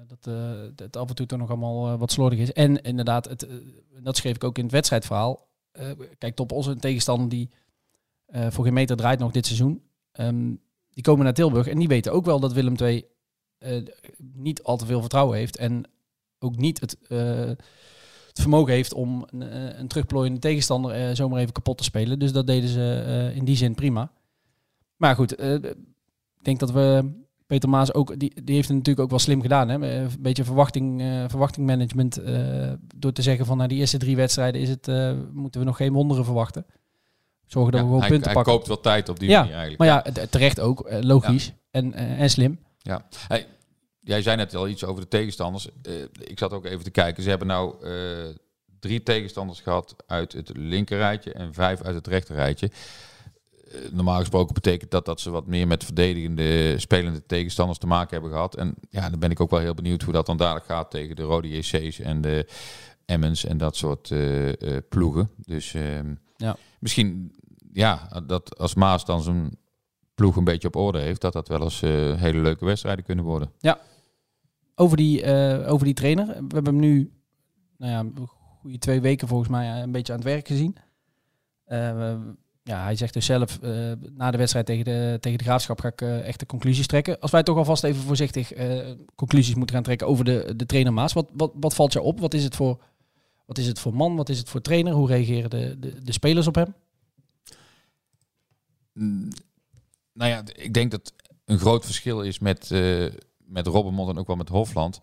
dat het af en toe toch nog allemaal wat slordig is. En inderdaad, het, dat schreef ik ook in het wedstrijdverhaal. kijk, top onze tegenstander die voor geen meter draait nog dit seizoen. Um, die komen naar Tilburg en die weten ook wel dat Willem II niet al te veel vertrouwen heeft. En ook niet het het vermogen heeft om een, een terugplooiende tegenstander uh, zomaar even kapot te spelen. Dus dat deden ze uh, in die zin prima. Maar goed, ik denk dat we Peter Maas ook, die, die heeft het natuurlijk ook wel slim gedaan. Hè? Een beetje verwachting, verwachtingmanagement door te zeggen van na nou, die eerste drie wedstrijden is het, moeten we nog geen wonderen verwachten. Zorgen dat ja, we gewoon hij, punten hij pakken. koopt wel tijd op die ja, manier eigenlijk. Maar ja, terecht ook, logisch Ja. en, en slim. Ja, hey, jij zei net al iets over de tegenstanders. Uh, ik zat ook even te kijken. Ze hebben nou uh, drie tegenstanders gehad uit het linkerrijtje en vijf uit het rechterrijtje. Uh, normaal gesproken betekent dat dat ze wat meer met verdedigende, spelende tegenstanders te maken hebben gehad. En ja, dan ben ik ook wel heel benieuwd hoe dat dan dadelijk gaat tegen de Rode JC's en de Emmens en dat soort ploegen. Dus ehm, ja. misschien, ja, dat als Maas dan zijn ploeg een beetje op orde heeft, dat dat wel eens hele leuke wedstrijden kunnen worden. Ja, over die, uh, over die trainer. We hebben hem nu, nou ja, goede twee weken volgens mij een beetje aan het werk gezien. Uh, ja, hij zegt dus zelf, na de wedstrijd tegen de, tegen de Graafschap ga ik echte conclusies trekken. Als wij toch alvast even voorzichtig conclusies moeten gaan trekken over de, de trainer Maas. Wat, wat, wat valt jou op? Wat is, het voor, wat is het voor man? Wat is het voor trainer? Hoe reageren de, de, de spelers op hem? Mm, nou ja, ik denk dat een groot verschil is met met Robbenmond en ook wel met Hofland.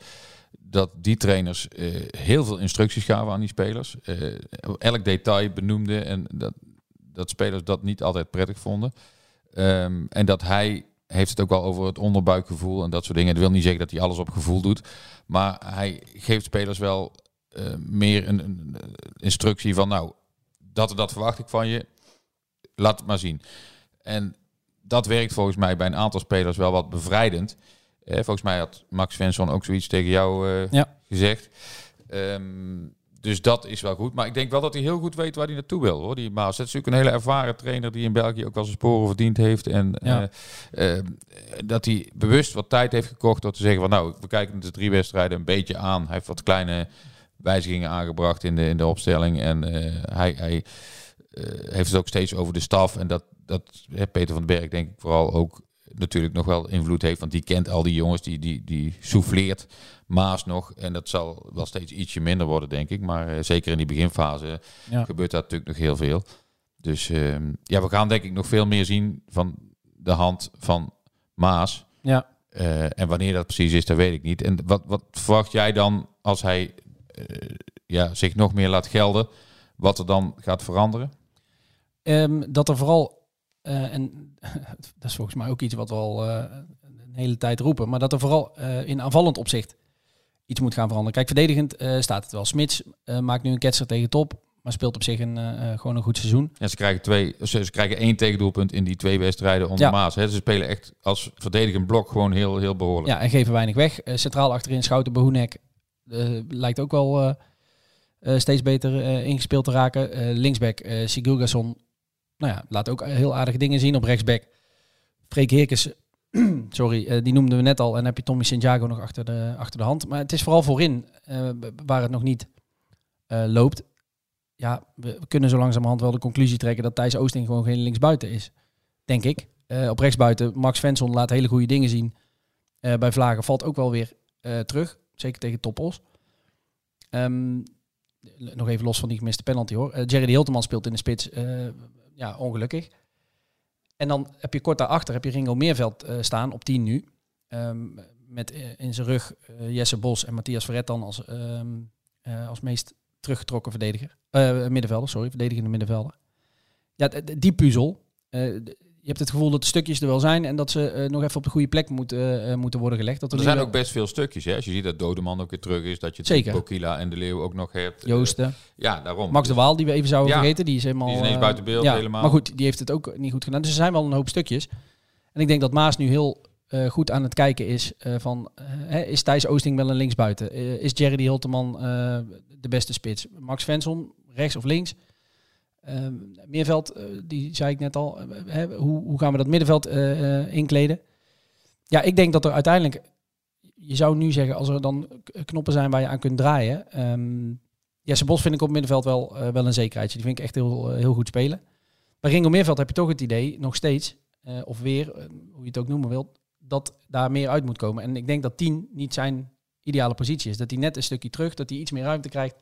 Dat die trainers uh, heel veel instructies gaven aan die spelers. Uh, elk detail benoemde en dat, dat spelers dat niet altijd prettig vonden. Um, en dat hij heeft het ook wel over het onderbuikgevoel en dat soort dingen. Dat wil niet zeggen dat hij alles op gevoel doet. Maar hij geeft spelers wel uh, meer een, een, instructie van nou, dat dat verwacht ik van je. Laat het maar zien. En dat werkt volgens mij bij een aantal spelers wel wat bevrijdend. Eh, volgens mij had Max Svensson ook zoiets tegen jou uh, ja. gezegd. Um, dus dat is wel goed. Maar ik denk wel dat hij heel goed weet waar hij naartoe wil. Hoor. Die Maas. Het is natuurlijk een hele ervaren trainer die in België ook wel zijn sporen verdiend heeft. En ja. uh, uh, dat hij bewust wat tijd heeft gekocht door te zeggen van nou, we kijken de drie wedstrijden een beetje aan. Hij heeft wat kleine wijzigingen aangebracht in de, in de opstelling. En hij, hij heeft het ook steeds over de staf. En dat, dat Peter van den Berg denk ik vooral ook natuurlijk nog wel invloed heeft. Want die kent al die jongens, die, die, die souffleert Maas nog. En dat zal wel steeds ietsje minder worden, denk ik. Maar uh, zeker in die beginfase ja. gebeurt dat natuurlijk nog heel veel. Dus uh, ja, we gaan denk ik nog veel meer zien van de hand van Maas. Ja. Uh, en wanneer dat precies is, dat weet ik niet. En wat, wat verwacht jij dan als hij ja, zich nog meer laat gelden? Wat er dan gaat veranderen? Um, dat er vooral uh, en (laughs) dat is volgens mij ook iets wat we al uh, een hele tijd roepen. Maar dat er vooral uh, in aanvallend opzicht iets moet gaan veranderen. Kijk, verdedigend staat het wel. Smits maakt nu een ketser tegen top. Maar speelt op zich een, gewoon een goed seizoen. Ja, ze krijgen, twee, ze, ze krijgen één tegendoelpunt in die twee wedstrijden onder Ja. Maas. Hè. Ze spelen echt als verdedigend blok gewoon heel, heel behoorlijk. Ja, en geven weinig weg. centraal achterin Schouten Behoenek lijkt ook wel steeds beter ingespeeld te raken. linksback Sigurgason nou ja, laat ook heel aardige dingen zien op rechtsback. Freek Heerkens, (clears throat) sorry, uh, die noemden we net al. En heb je Tommy Santiago nog achter de, achter de hand. Maar het is vooral voorin uh, waar het nog niet uh, loopt. Ja, we, kunnen zo langzamerhand wel de conclusie trekken dat Thijs Oosting gewoon geen linksbuiten is. Denk ik. op rechtsbuiten, Max Svensson laat hele goede dingen zien. bij Vlagen valt ook wel weer terug. Zeker tegen Toppos. Um, nog even los van die gemiste penalty hoor. Jerry de Hilteman speelt in de spits ja, ongelukkig. En dan heb je kort daarachter heb je Ringo Meerveld uh, staan op 10 nu. Um, met uh, in zijn rug uh, Jesse Bos en Matthias Verret dan als, um, als meest teruggetrokken verdediger. middenvelder, sorry, verdedigende middenvelder. Ja, die puzzel. Je hebt het gevoel dat de stukjes er wel zijn en dat ze nog even op de goede plek moeten, moeten worden gelegd. Dat er zijn ook best veel stukjes. Hè? Als je ziet dat Dodeman ook weer terug is, dat je Zeker. Bokila en de Leeuw ook nog hebt. Joosten. ja, daarom. Max de Waal, die we even zouden Ja. vergeten, die is helemaal... Die is ineens eh, buiten beeld ja, helemaal. Maar goed, die heeft het ook niet goed gedaan. Dus er zijn wel een hoop stukjes. En ik denk dat Maas nu heel eh, goed aan het kijken is eh, van... eh, is Thijs Oosting wel een linksbuiten? Eh, is Jerry Hilteman eh, de beste spits? Max Svensson, rechts of links? Ehm, Meerveld, eh, die zei ik net al, eh, hè, hoe, hoe gaan we dat middenveld eh, inkleden? Ja, ik denk dat er uiteindelijk, je zou nu zeggen, als er dan knoppen zijn waar je aan kunt draaien. ehm Jesse Bos vind ik op middenveld wel, wel een zekerheidje. Die vind ik echt heel, heel goed spelen. Bij Ringo Meerveld heb je toch het idee, nog steeds, of weer, hoe je het ook noemen wilt, dat daar meer uit moet komen. En ik denk dat 10 niet zijn ideale positie is. Dat hij net een stukje terug, dat hij iets meer ruimte krijgt.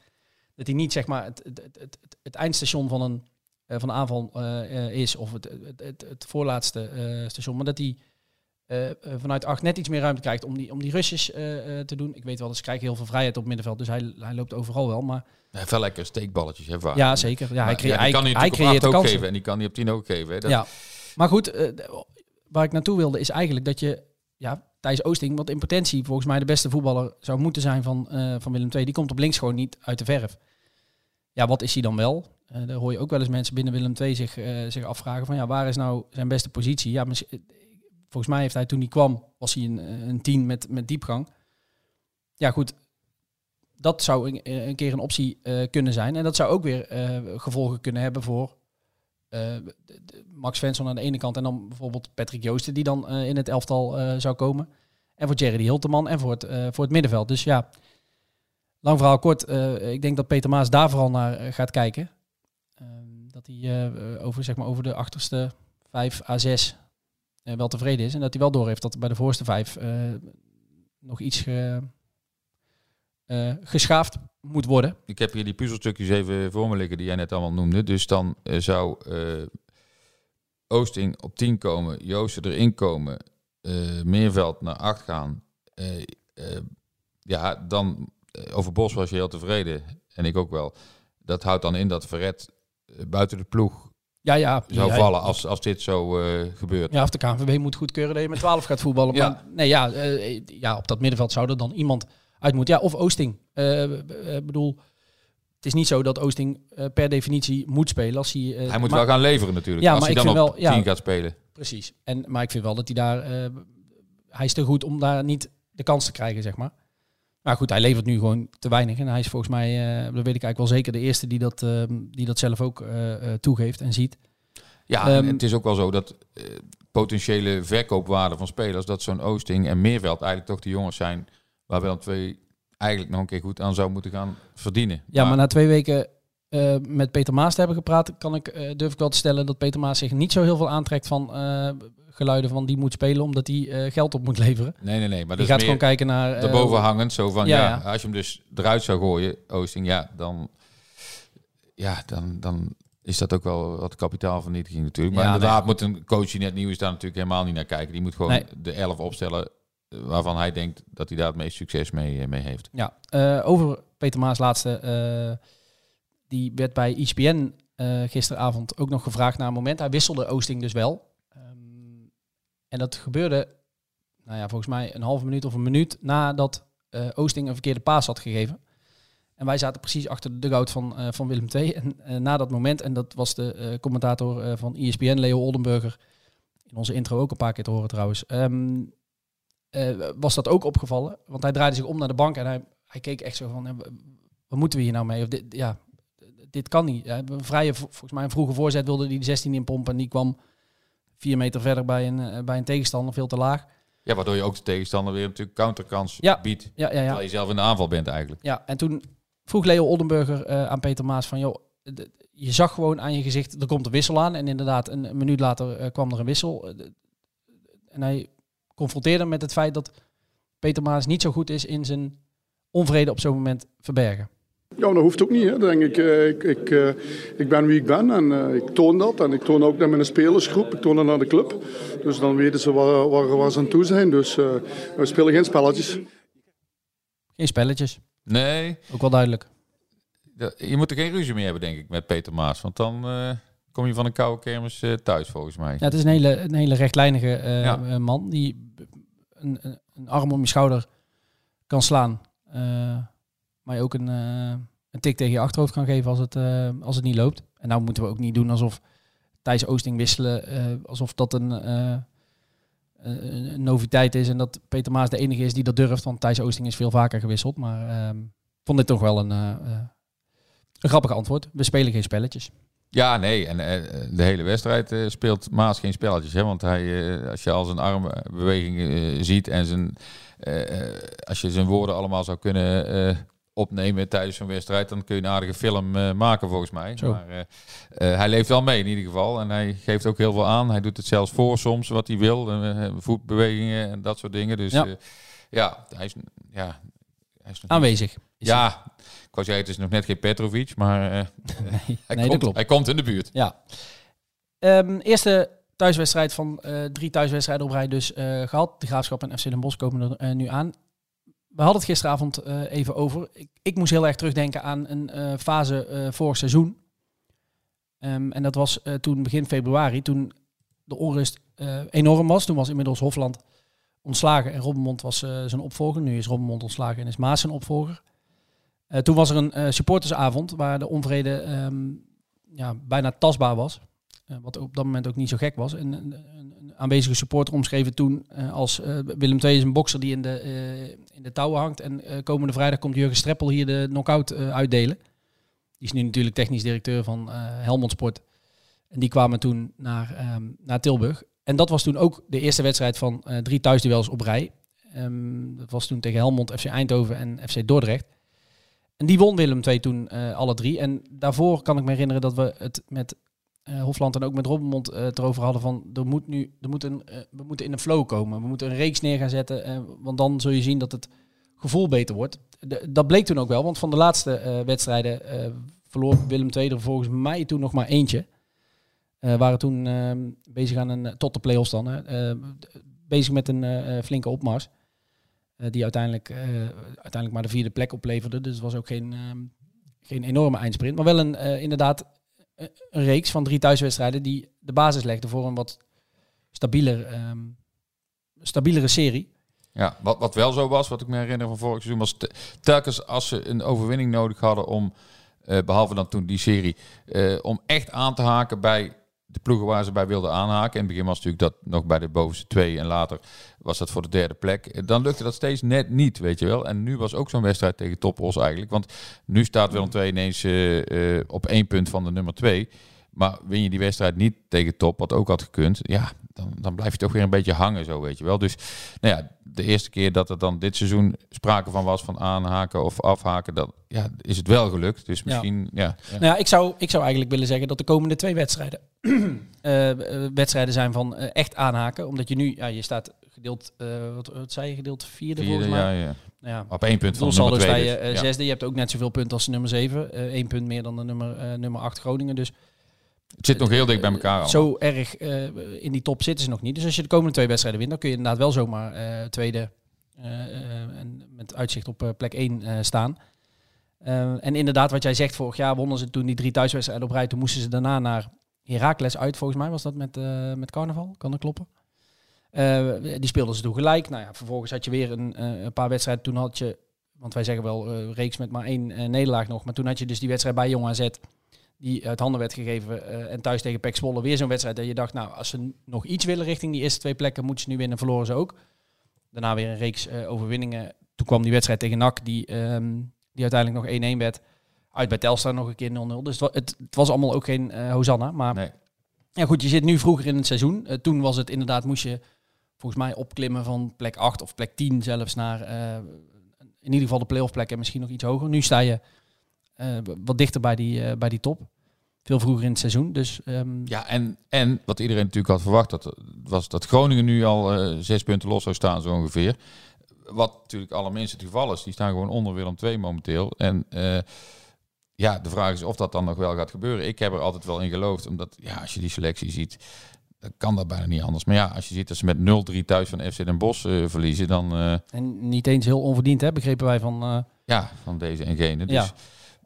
Dat hij niet zeg maar het, het, het, het, het eindstation van een, eh, van een aanval eh, is, of het, het, het, het voorlaatste eh, station, maar dat hij vanuit acht net iets meer ruimte krijgt om die, om die rushes te doen. Ik weet wel, dat ze krijgen heel veel vrijheid op het middenveld, dus hij, hij loopt overal wel. Maar Hij heeft wel lekker steekballetjes, hè, vaak. ja, zeker. Ja, hij, ja, die hij, kan hij, hij creëert de ook kansen. geven en die kan hij op 10 ook geven. Hè. Dat, Ja, maar goed, waar ik naartoe wilde is eigenlijk dat je, ja, Thijs Oosting, wat in potentie volgens mij de beste voetballer zou moeten zijn van, van Willem II, die komt op links gewoon niet uit de verf. Ja, wat is hij dan wel? Eh daar hoor je ook wel eens mensen binnen Willem II zich, eh, zich afvragen van, ja, waar is nou zijn beste positie? Ja, volgens mij heeft hij toen hij kwam, was hij een, eh, een tien met, met diepgang. Ja, goed. Dat zou een, een keer een optie kunnen zijn. En dat zou ook weer gevolgen kunnen hebben voor Max Svensson aan de ene kant en dan bijvoorbeeld Patrick Joosten die dan in het elftal zou komen. En voor Jerry Hilteman en voor het, voor het middenveld. Dus ja, lang verhaal kort. eh, ik denk dat Peter Maas daar vooral naar eh, gaat kijken. Ehm, dat hij eh, over, zeg maar, over de achterste 5 à 6 eh, wel tevreden is. En dat hij wel doorheeft dat bij de voorste vijf eh, nog iets ge, geschaafd moet worden. Ik heb hier die puzzelstukjes even voor me liggen die jij net allemaal noemde. Dus dan zou Oosting op 10 komen, Joosten erin komen, Meerveld naar 8 gaan. Ja, dan over Bos was je heel tevreden. En ik ook wel. Dat houdt dan in dat Verret eh, buiten de ploeg Ja, ja. zou ja, vallen als, als dit zo eh, gebeurt. Ja, of de KNVB moet goedkeuren dat je met 12 gaat voetballen. Ja. Maar nee, ja, eh, ja, op dat middenveld zou er dan iemand uit moeten. Ja, of Oosting. Eh, eh, bedoel, het is niet zo dat Oosting eh, per definitie moet spelen. Als hij, eh, Hij moet maar- wel gaan leveren natuurlijk. Ja, als maar hij ik dan vind op wel- ja. 10 gaat spelen. Precies. En, maar ik vind wel dat hij daar... eh, hij is te goed om daar niet de kans te krijgen, zeg maar. Maar goed, hij levert nu gewoon te weinig. En hij is volgens mij, eh, dat weet ik eigenlijk wel zeker, de eerste die dat, eh, die dat zelf ook eh, toegeeft en ziet. Ja, en Ehm, het is ook wel zo dat potentiële verkoopwaarde van spelers, dat zo'n Oosting en Meerveld eigenlijk toch de jongens zijn waar Willem twee eigenlijk nog een keer goed aan zou moeten gaan verdienen. Ja, maar na twee weken met Peter Maas te hebben gepraat, kan ik, durf ik wel te stellen dat Peter Maas zich niet zo heel veel aantrekt van geluiden van die moet spelen, omdat hij eh, geld op moet leveren. nee, nee, nee. Maar die gaat gewoon kijken naar... eh, daarboven hangend. Zo van, Ja, als je hem dus eruit zou gooien, Oosting, ja, dan, ja, dan, dan is dat ook wel wat kapitaalvernietiging natuurlijk. Maar Ja, inderdaad moet een coach die net nieuw is daar natuurlijk helemaal niet naar kijken. Die moet gewoon Nee. de elf opstellen eh, waarvan hij denkt dat hij daar het meest succes mee, eh, mee heeft. Ja, eh, over Peter Maas laatste. eh, die werd bij ESPN eh, gisteravond ook nog gevraagd naar een moment. Hij wisselde Oosting dus wel. En dat gebeurde, nou ja, volgens mij een halve minuut of een minuut nadat eh, Oosting een verkeerde paas had gegeven. En wij zaten precies achter de dugout van, eh, van Willem II. En eh, na dat moment, en dat was de commentator van ESPN, Leo Oldenburger, in onze intro ook een paar keer te horen trouwens, ehm, eh, was dat ook opgevallen. Want hij draaide zich om naar de bank en hij, hij keek echt zo van, wat moeten we hier nou mee? Of dit, ja, dit kan niet. Een vrije, volgens mij een vroege voorzet wilde de 16 inpompen en die kwam vier meter verder bij een, eh, bij een tegenstander, veel te laag. Ja, waardoor je ook de tegenstander weer natuurlijk counterkans Ja. biedt. Ja, ja, ja. Terwijl je zelf in de aanval bent eigenlijk. Ja, en toen vroeg Leo Oldenburger eh, aan Peter Maas van, joh, je zag gewoon aan je gezicht, er komt een wissel aan. En inderdaad, een, een minuut later eh, kwam er een wissel. En hij confronteerde met het feit dat Peter Maas niet zo goed is in zijn onvrede op zo'n moment verbergen. Ja, dat hoeft ook niet. Hè. Denk ik, eh, ik, ik, eh, ik ben wie ik ben en eh, ik toon dat. En ik toon ook naar mijn spelersgroep, ik toon dat naar de club. Dus dan weten ze waar, waar, waar ze aan toe zijn. Dus eh, we spelen geen spelletjes. Geen spelletjes, Nee, ook wel duidelijk. je moet er geen ruzie mee hebben, denk ik, met Peter Maas. Want dan eh, kom je van een koude kermis eh, thuis, volgens mij. Ja, het is een hele, een hele rechtlijnige Ja. man die een, een, een arm om je schouder kan slaan. Maar ook een, eh, een tik tegen je achterhoofd kan geven als het, eh, als het niet loopt. En nou moeten we ook niet doen alsof Thijs Oosting wisselen, eh, alsof dat een, een, noviteit is en dat Peter Maas de enige is die dat durft. Want Thijs Oosting is veel vaker gewisseld. Maar ehm, vond dit toch wel een, een grappig antwoord. We spelen geen spelletjes. Ja, nee. En de hele wedstrijd speelt Maas geen spelletjes. Hè? Want hij, als je al zijn armbewegingen ziet en zijn, als je zijn woorden allemaal zou kunnen opnemen tijdens zo'n wedstrijd, dan kun je een aardige film eh, maken volgens mij. Zo. Maar eh, eh, hij leeft wel mee in ieder geval. En hij geeft ook heel veel aan. Hij doet het zelfs voor soms wat hij wil. voetbewegingen en dat soort dingen. Dus Ja. ja, hij is, ja, hij is Aanwezig. is ja, ik wou zeggen, het is nog net geen Petrovic, maar (laughs) hij, nee, dat komt, hij komt in de buurt. Ja. Ehm, eerste thuiswedstrijd van drie thuiswedstrijden op rij dus eh, gehad. De Graafschap en FC Den Bosch komen er nu aan. We hadden het gisteravond eh, even over. Ik, ik moest heel erg terugdenken aan een eh, fase eh, vorig seizoen. Ehm, en dat was toen begin februari, toen de onrust enorm was. Toen was inmiddels Hofland ontslagen en Robbenmond was zijn opvolger. Nu is Robbenmond ontslagen en is Maas zijn opvolger. Toen was er een supportersavond waar de onvrede ehm, ja, bijna tastbaar was. Eh, wat op dat moment ook niet zo gek was. En een, aanwezige supporter omschreef het toen eh, als eh, Willem II is een bokser die in de, in de touwen hangt. En komende vrijdag komt Jurgen Streppel hier de knockout uitdelen. Die is nu natuurlijk technisch directeur van Helmond Sport. En die kwamen toen naar, ehm, naar Tilburg. En dat was toen ook de eerste wedstrijd van drie thuisduels op rij. Ehm, dat was toen tegen Helmond, FC Eindhoven en FC Dordrecht. En die won Willem II toen alle drie. En daarvoor kan ik me herinneren dat we het met eh, Hofland en ook met Robbenmond eh, erover hadden van er moet nu, er moet een, eh, we moeten in een flow komen. We moeten een reeks neer gaan zetten, want dan zul je zien dat het gevoel beter wordt. De- dat bleek toen ook wel, want van de laatste wedstrijden verloor Willem II er volgens mij toen nog maar eentje. Waren toen eh, bezig aan een, tot de play-offs dan, bezig met een flinke opmars. Die uiteindelijk, uiteindelijk maar de vierde plek opleverde. Dus het was ook geen, ehm, geen enorme eindsprint. Maar wel een, inderdaad een reeks van drie thuiswedstrijden die de basis legde voor een wat stabieler, ehm, stabielere serie. Ja, wat, wat wel zo was, wat ik me herinner van vorig seizoen, was te- telkens als ze een overwinning nodig hadden om, eh, behalve dan toen die serie, eh, om echt aan te haken bij de ploegen waar ze bij wilden aanhaken. In het begin was natuurlijk dat nog bij de bovenste twee en later was dat voor de derde plek. Eh, Dan lukte dat steeds net niet, weet je wel. En nu was ook zo'n wedstrijd tegen Topos eigenlijk. Want nu staat Willem II ineens eh, eh, op één punt van de nummer twee. Maar win je die wedstrijd niet tegen top, wat ook had gekund, ja, dan, dan blijf je toch weer een beetje hangen zo, weet je wel. Dus nou ja, de eerste keer dat er dan dit seizoen sprake van was van aanhaken of afhaken, dan ja, is het wel gelukt. Dus misschien, ja. ja. Nou ja, ik zou, ik zou eigenlijk willen zeggen dat de komende twee wedstrijden (clears throat) wedstrijden zijn van echt aanhaken. Omdat je nu, ja, je staat gedeeld, eh, wat, wat zei je, gedeeld vierde, Vierde, volgens mij. ja, ja. Ja, Op één punt van nummer twee. je dus, eh, ja. zesde. Je hebt ook net zoveel punten als de nummer zeven. Eh Eén punt meer dan de nummer, eh, nummer acht Groningen. Dus Het zit nog heel dicht bij elkaar. zo erg eh, in die top zitten ze nog niet. Dus als je de komende twee wedstrijden wint, dan kun je inderdaad wel zomaar eh, tweede eh, eh, en met uitzicht op eh, plek 1 staan. Eh, en inderdaad, wat jij zegt, vorig jaar wonnen ze toen die drie thuiswedstrijden op rij. Toen moesten ze daarna naar Heracles uit, volgens mij was dat met, eh, met carnaval. Kan dat kloppen? Eh, die speelden ze toen gelijk. Nou ja, vervolgens had je weer een, eh, een paar wedstrijden. Toen had je, want wij zeggen wel eh, reeks met maar één nederlaag nog. Maar toen had je dus die wedstrijd bij Jong AZ die uit handen werd gegeven. en thuis tegen PEC Zwolle weer zo'n wedstrijd dat je dacht, nou, als ze nog iets willen richting die eerste twee plekken, moeten ze nu winnen. Verloren ze ook. Daarna weer een reeks overwinningen. Toen kwam die wedstrijd tegen NAC, die, ehm, die uiteindelijk nog 1-1 werd. Uit bij Telstar nog een keer 0-0. Dus het, het, het was allemaal ook geen Hosanna. Maar Nee. ja, goed, je zit nu vroeger in het seizoen. Toen was het inderdaad, moest je volgens mij opklimmen van plek 8 of plek 10 zelfs naar eh, in ieder geval de playoff plek en misschien nog iets hoger. Nu sta je eh, wat dichter bij die, eh, bij die top. Veel vroeger in het seizoen. Dus ehm, Ja, en, en wat iedereen natuurlijk had verwacht, dat, was dat Groningen nu al zes punten los zou staan, zo ongeveer. Wat natuurlijk allerminst het geval is. Die staan gewoon onder Willem II momenteel. En ja, de vraag is of dat dan nog wel gaat gebeuren. Ik heb er altijd wel in geloofd, omdat ja, als je die selectie ziet, kan dat bijna niet anders. Maar ja, als je ziet dat ze met 0-3 thuis van FC Den Bosch eh, verliezen, dan eh, en niet eens heel onverdiend, hè, begrepen wij van... eh, ja, van deze en gene. Dus Ja.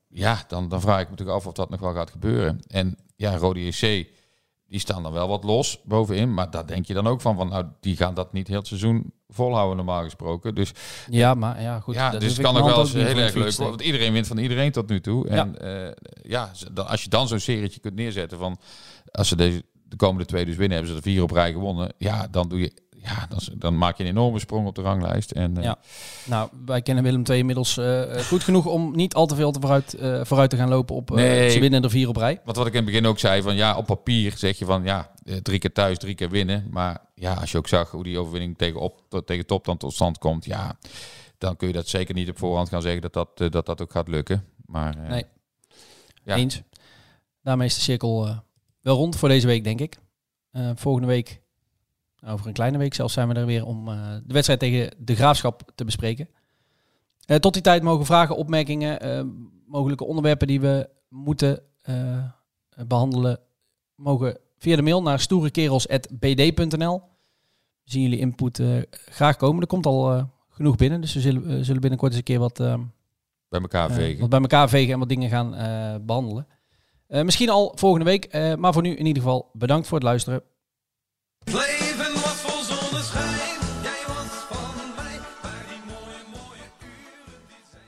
ja, dan, dan vraag ik me natuurlijk af of dat nog wel gaat gebeuren. En ja, Rode JC, die staan dan wel wat los bovenin. Maar daar denk je dan ook van, van nou, die gaan dat niet heel het seizoen volhouden normaal gesproken. Dus ja, maar ja, goed. ja, dus het kan nog wel eens ook heel erg leuk worden. Want iedereen wint van iedereen tot nu toe. Ja. En ja, dan, als je dan zo'n serietje kunt neerzetten van... Als ze deze, de komende twee dus winnen, hebben ze er vier op rij gewonnen. Ja, dan doe je ja, dan, dan maak je een enorme sprong op de ranglijst. En, eh, Ja. Nou, wij kennen Willem II inmiddels eh, eh, goed genoeg om niet al te veel te vooruit, vooruit te gaan lopen op... Nee. Ze winnen er vier op rij. Want wat ik in het begin ook zei, van ja, op papier zeg je van ja, drie keer thuis, drie keer winnen. Maar ja, als je ook zag hoe die overwinning tegen, op, tot- tegen top dan tot stand komt, ja, dan kun je dat zeker niet op voorhand gaan zeggen dat dat, dat, dat ook gaat lukken. Maar Nee. Ja. Eens. Daarmee is de cirkel wel rond voor deze week, denk ik. Eh, volgende week, over een kleine week zelfs, zijn we er weer om eh, de wedstrijd tegen de Graafschap te bespreken. Eh, tot die tijd mogen vragen, opmerkingen, mogelijke onderwerpen die we moeten eh, behandelen, mogen via de mail naar stoerekerels.bd.nl. We zien jullie input graag komen. Er komt al genoeg binnen, dus we zullen, zullen binnenkort eens een keer wat... bij elkaar vegen. wat bij elkaar vegen en wat dingen gaan eh, behandelen. Eh, misschien al volgende week, eh, maar voor nu in ieder geval bedankt voor het luisteren. Leven was vol zonneschijn, jij was van mij, maar die mooie, mooie uren die zijn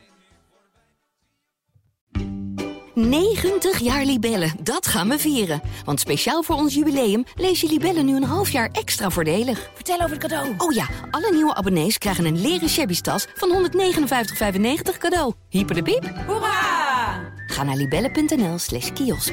nu 90 jaar Libellen, dat gaan we vieren. Want speciaal voor ons jubileum lees je Libellen nu een half jaar extra voordelig. Vertel over het cadeau. Oh ja, alle nieuwe abonnees krijgen een leren shabby tas van 159,95 cadeau. Hyper de piep. Hoera! Ga naar libellen.nl slash kiosk.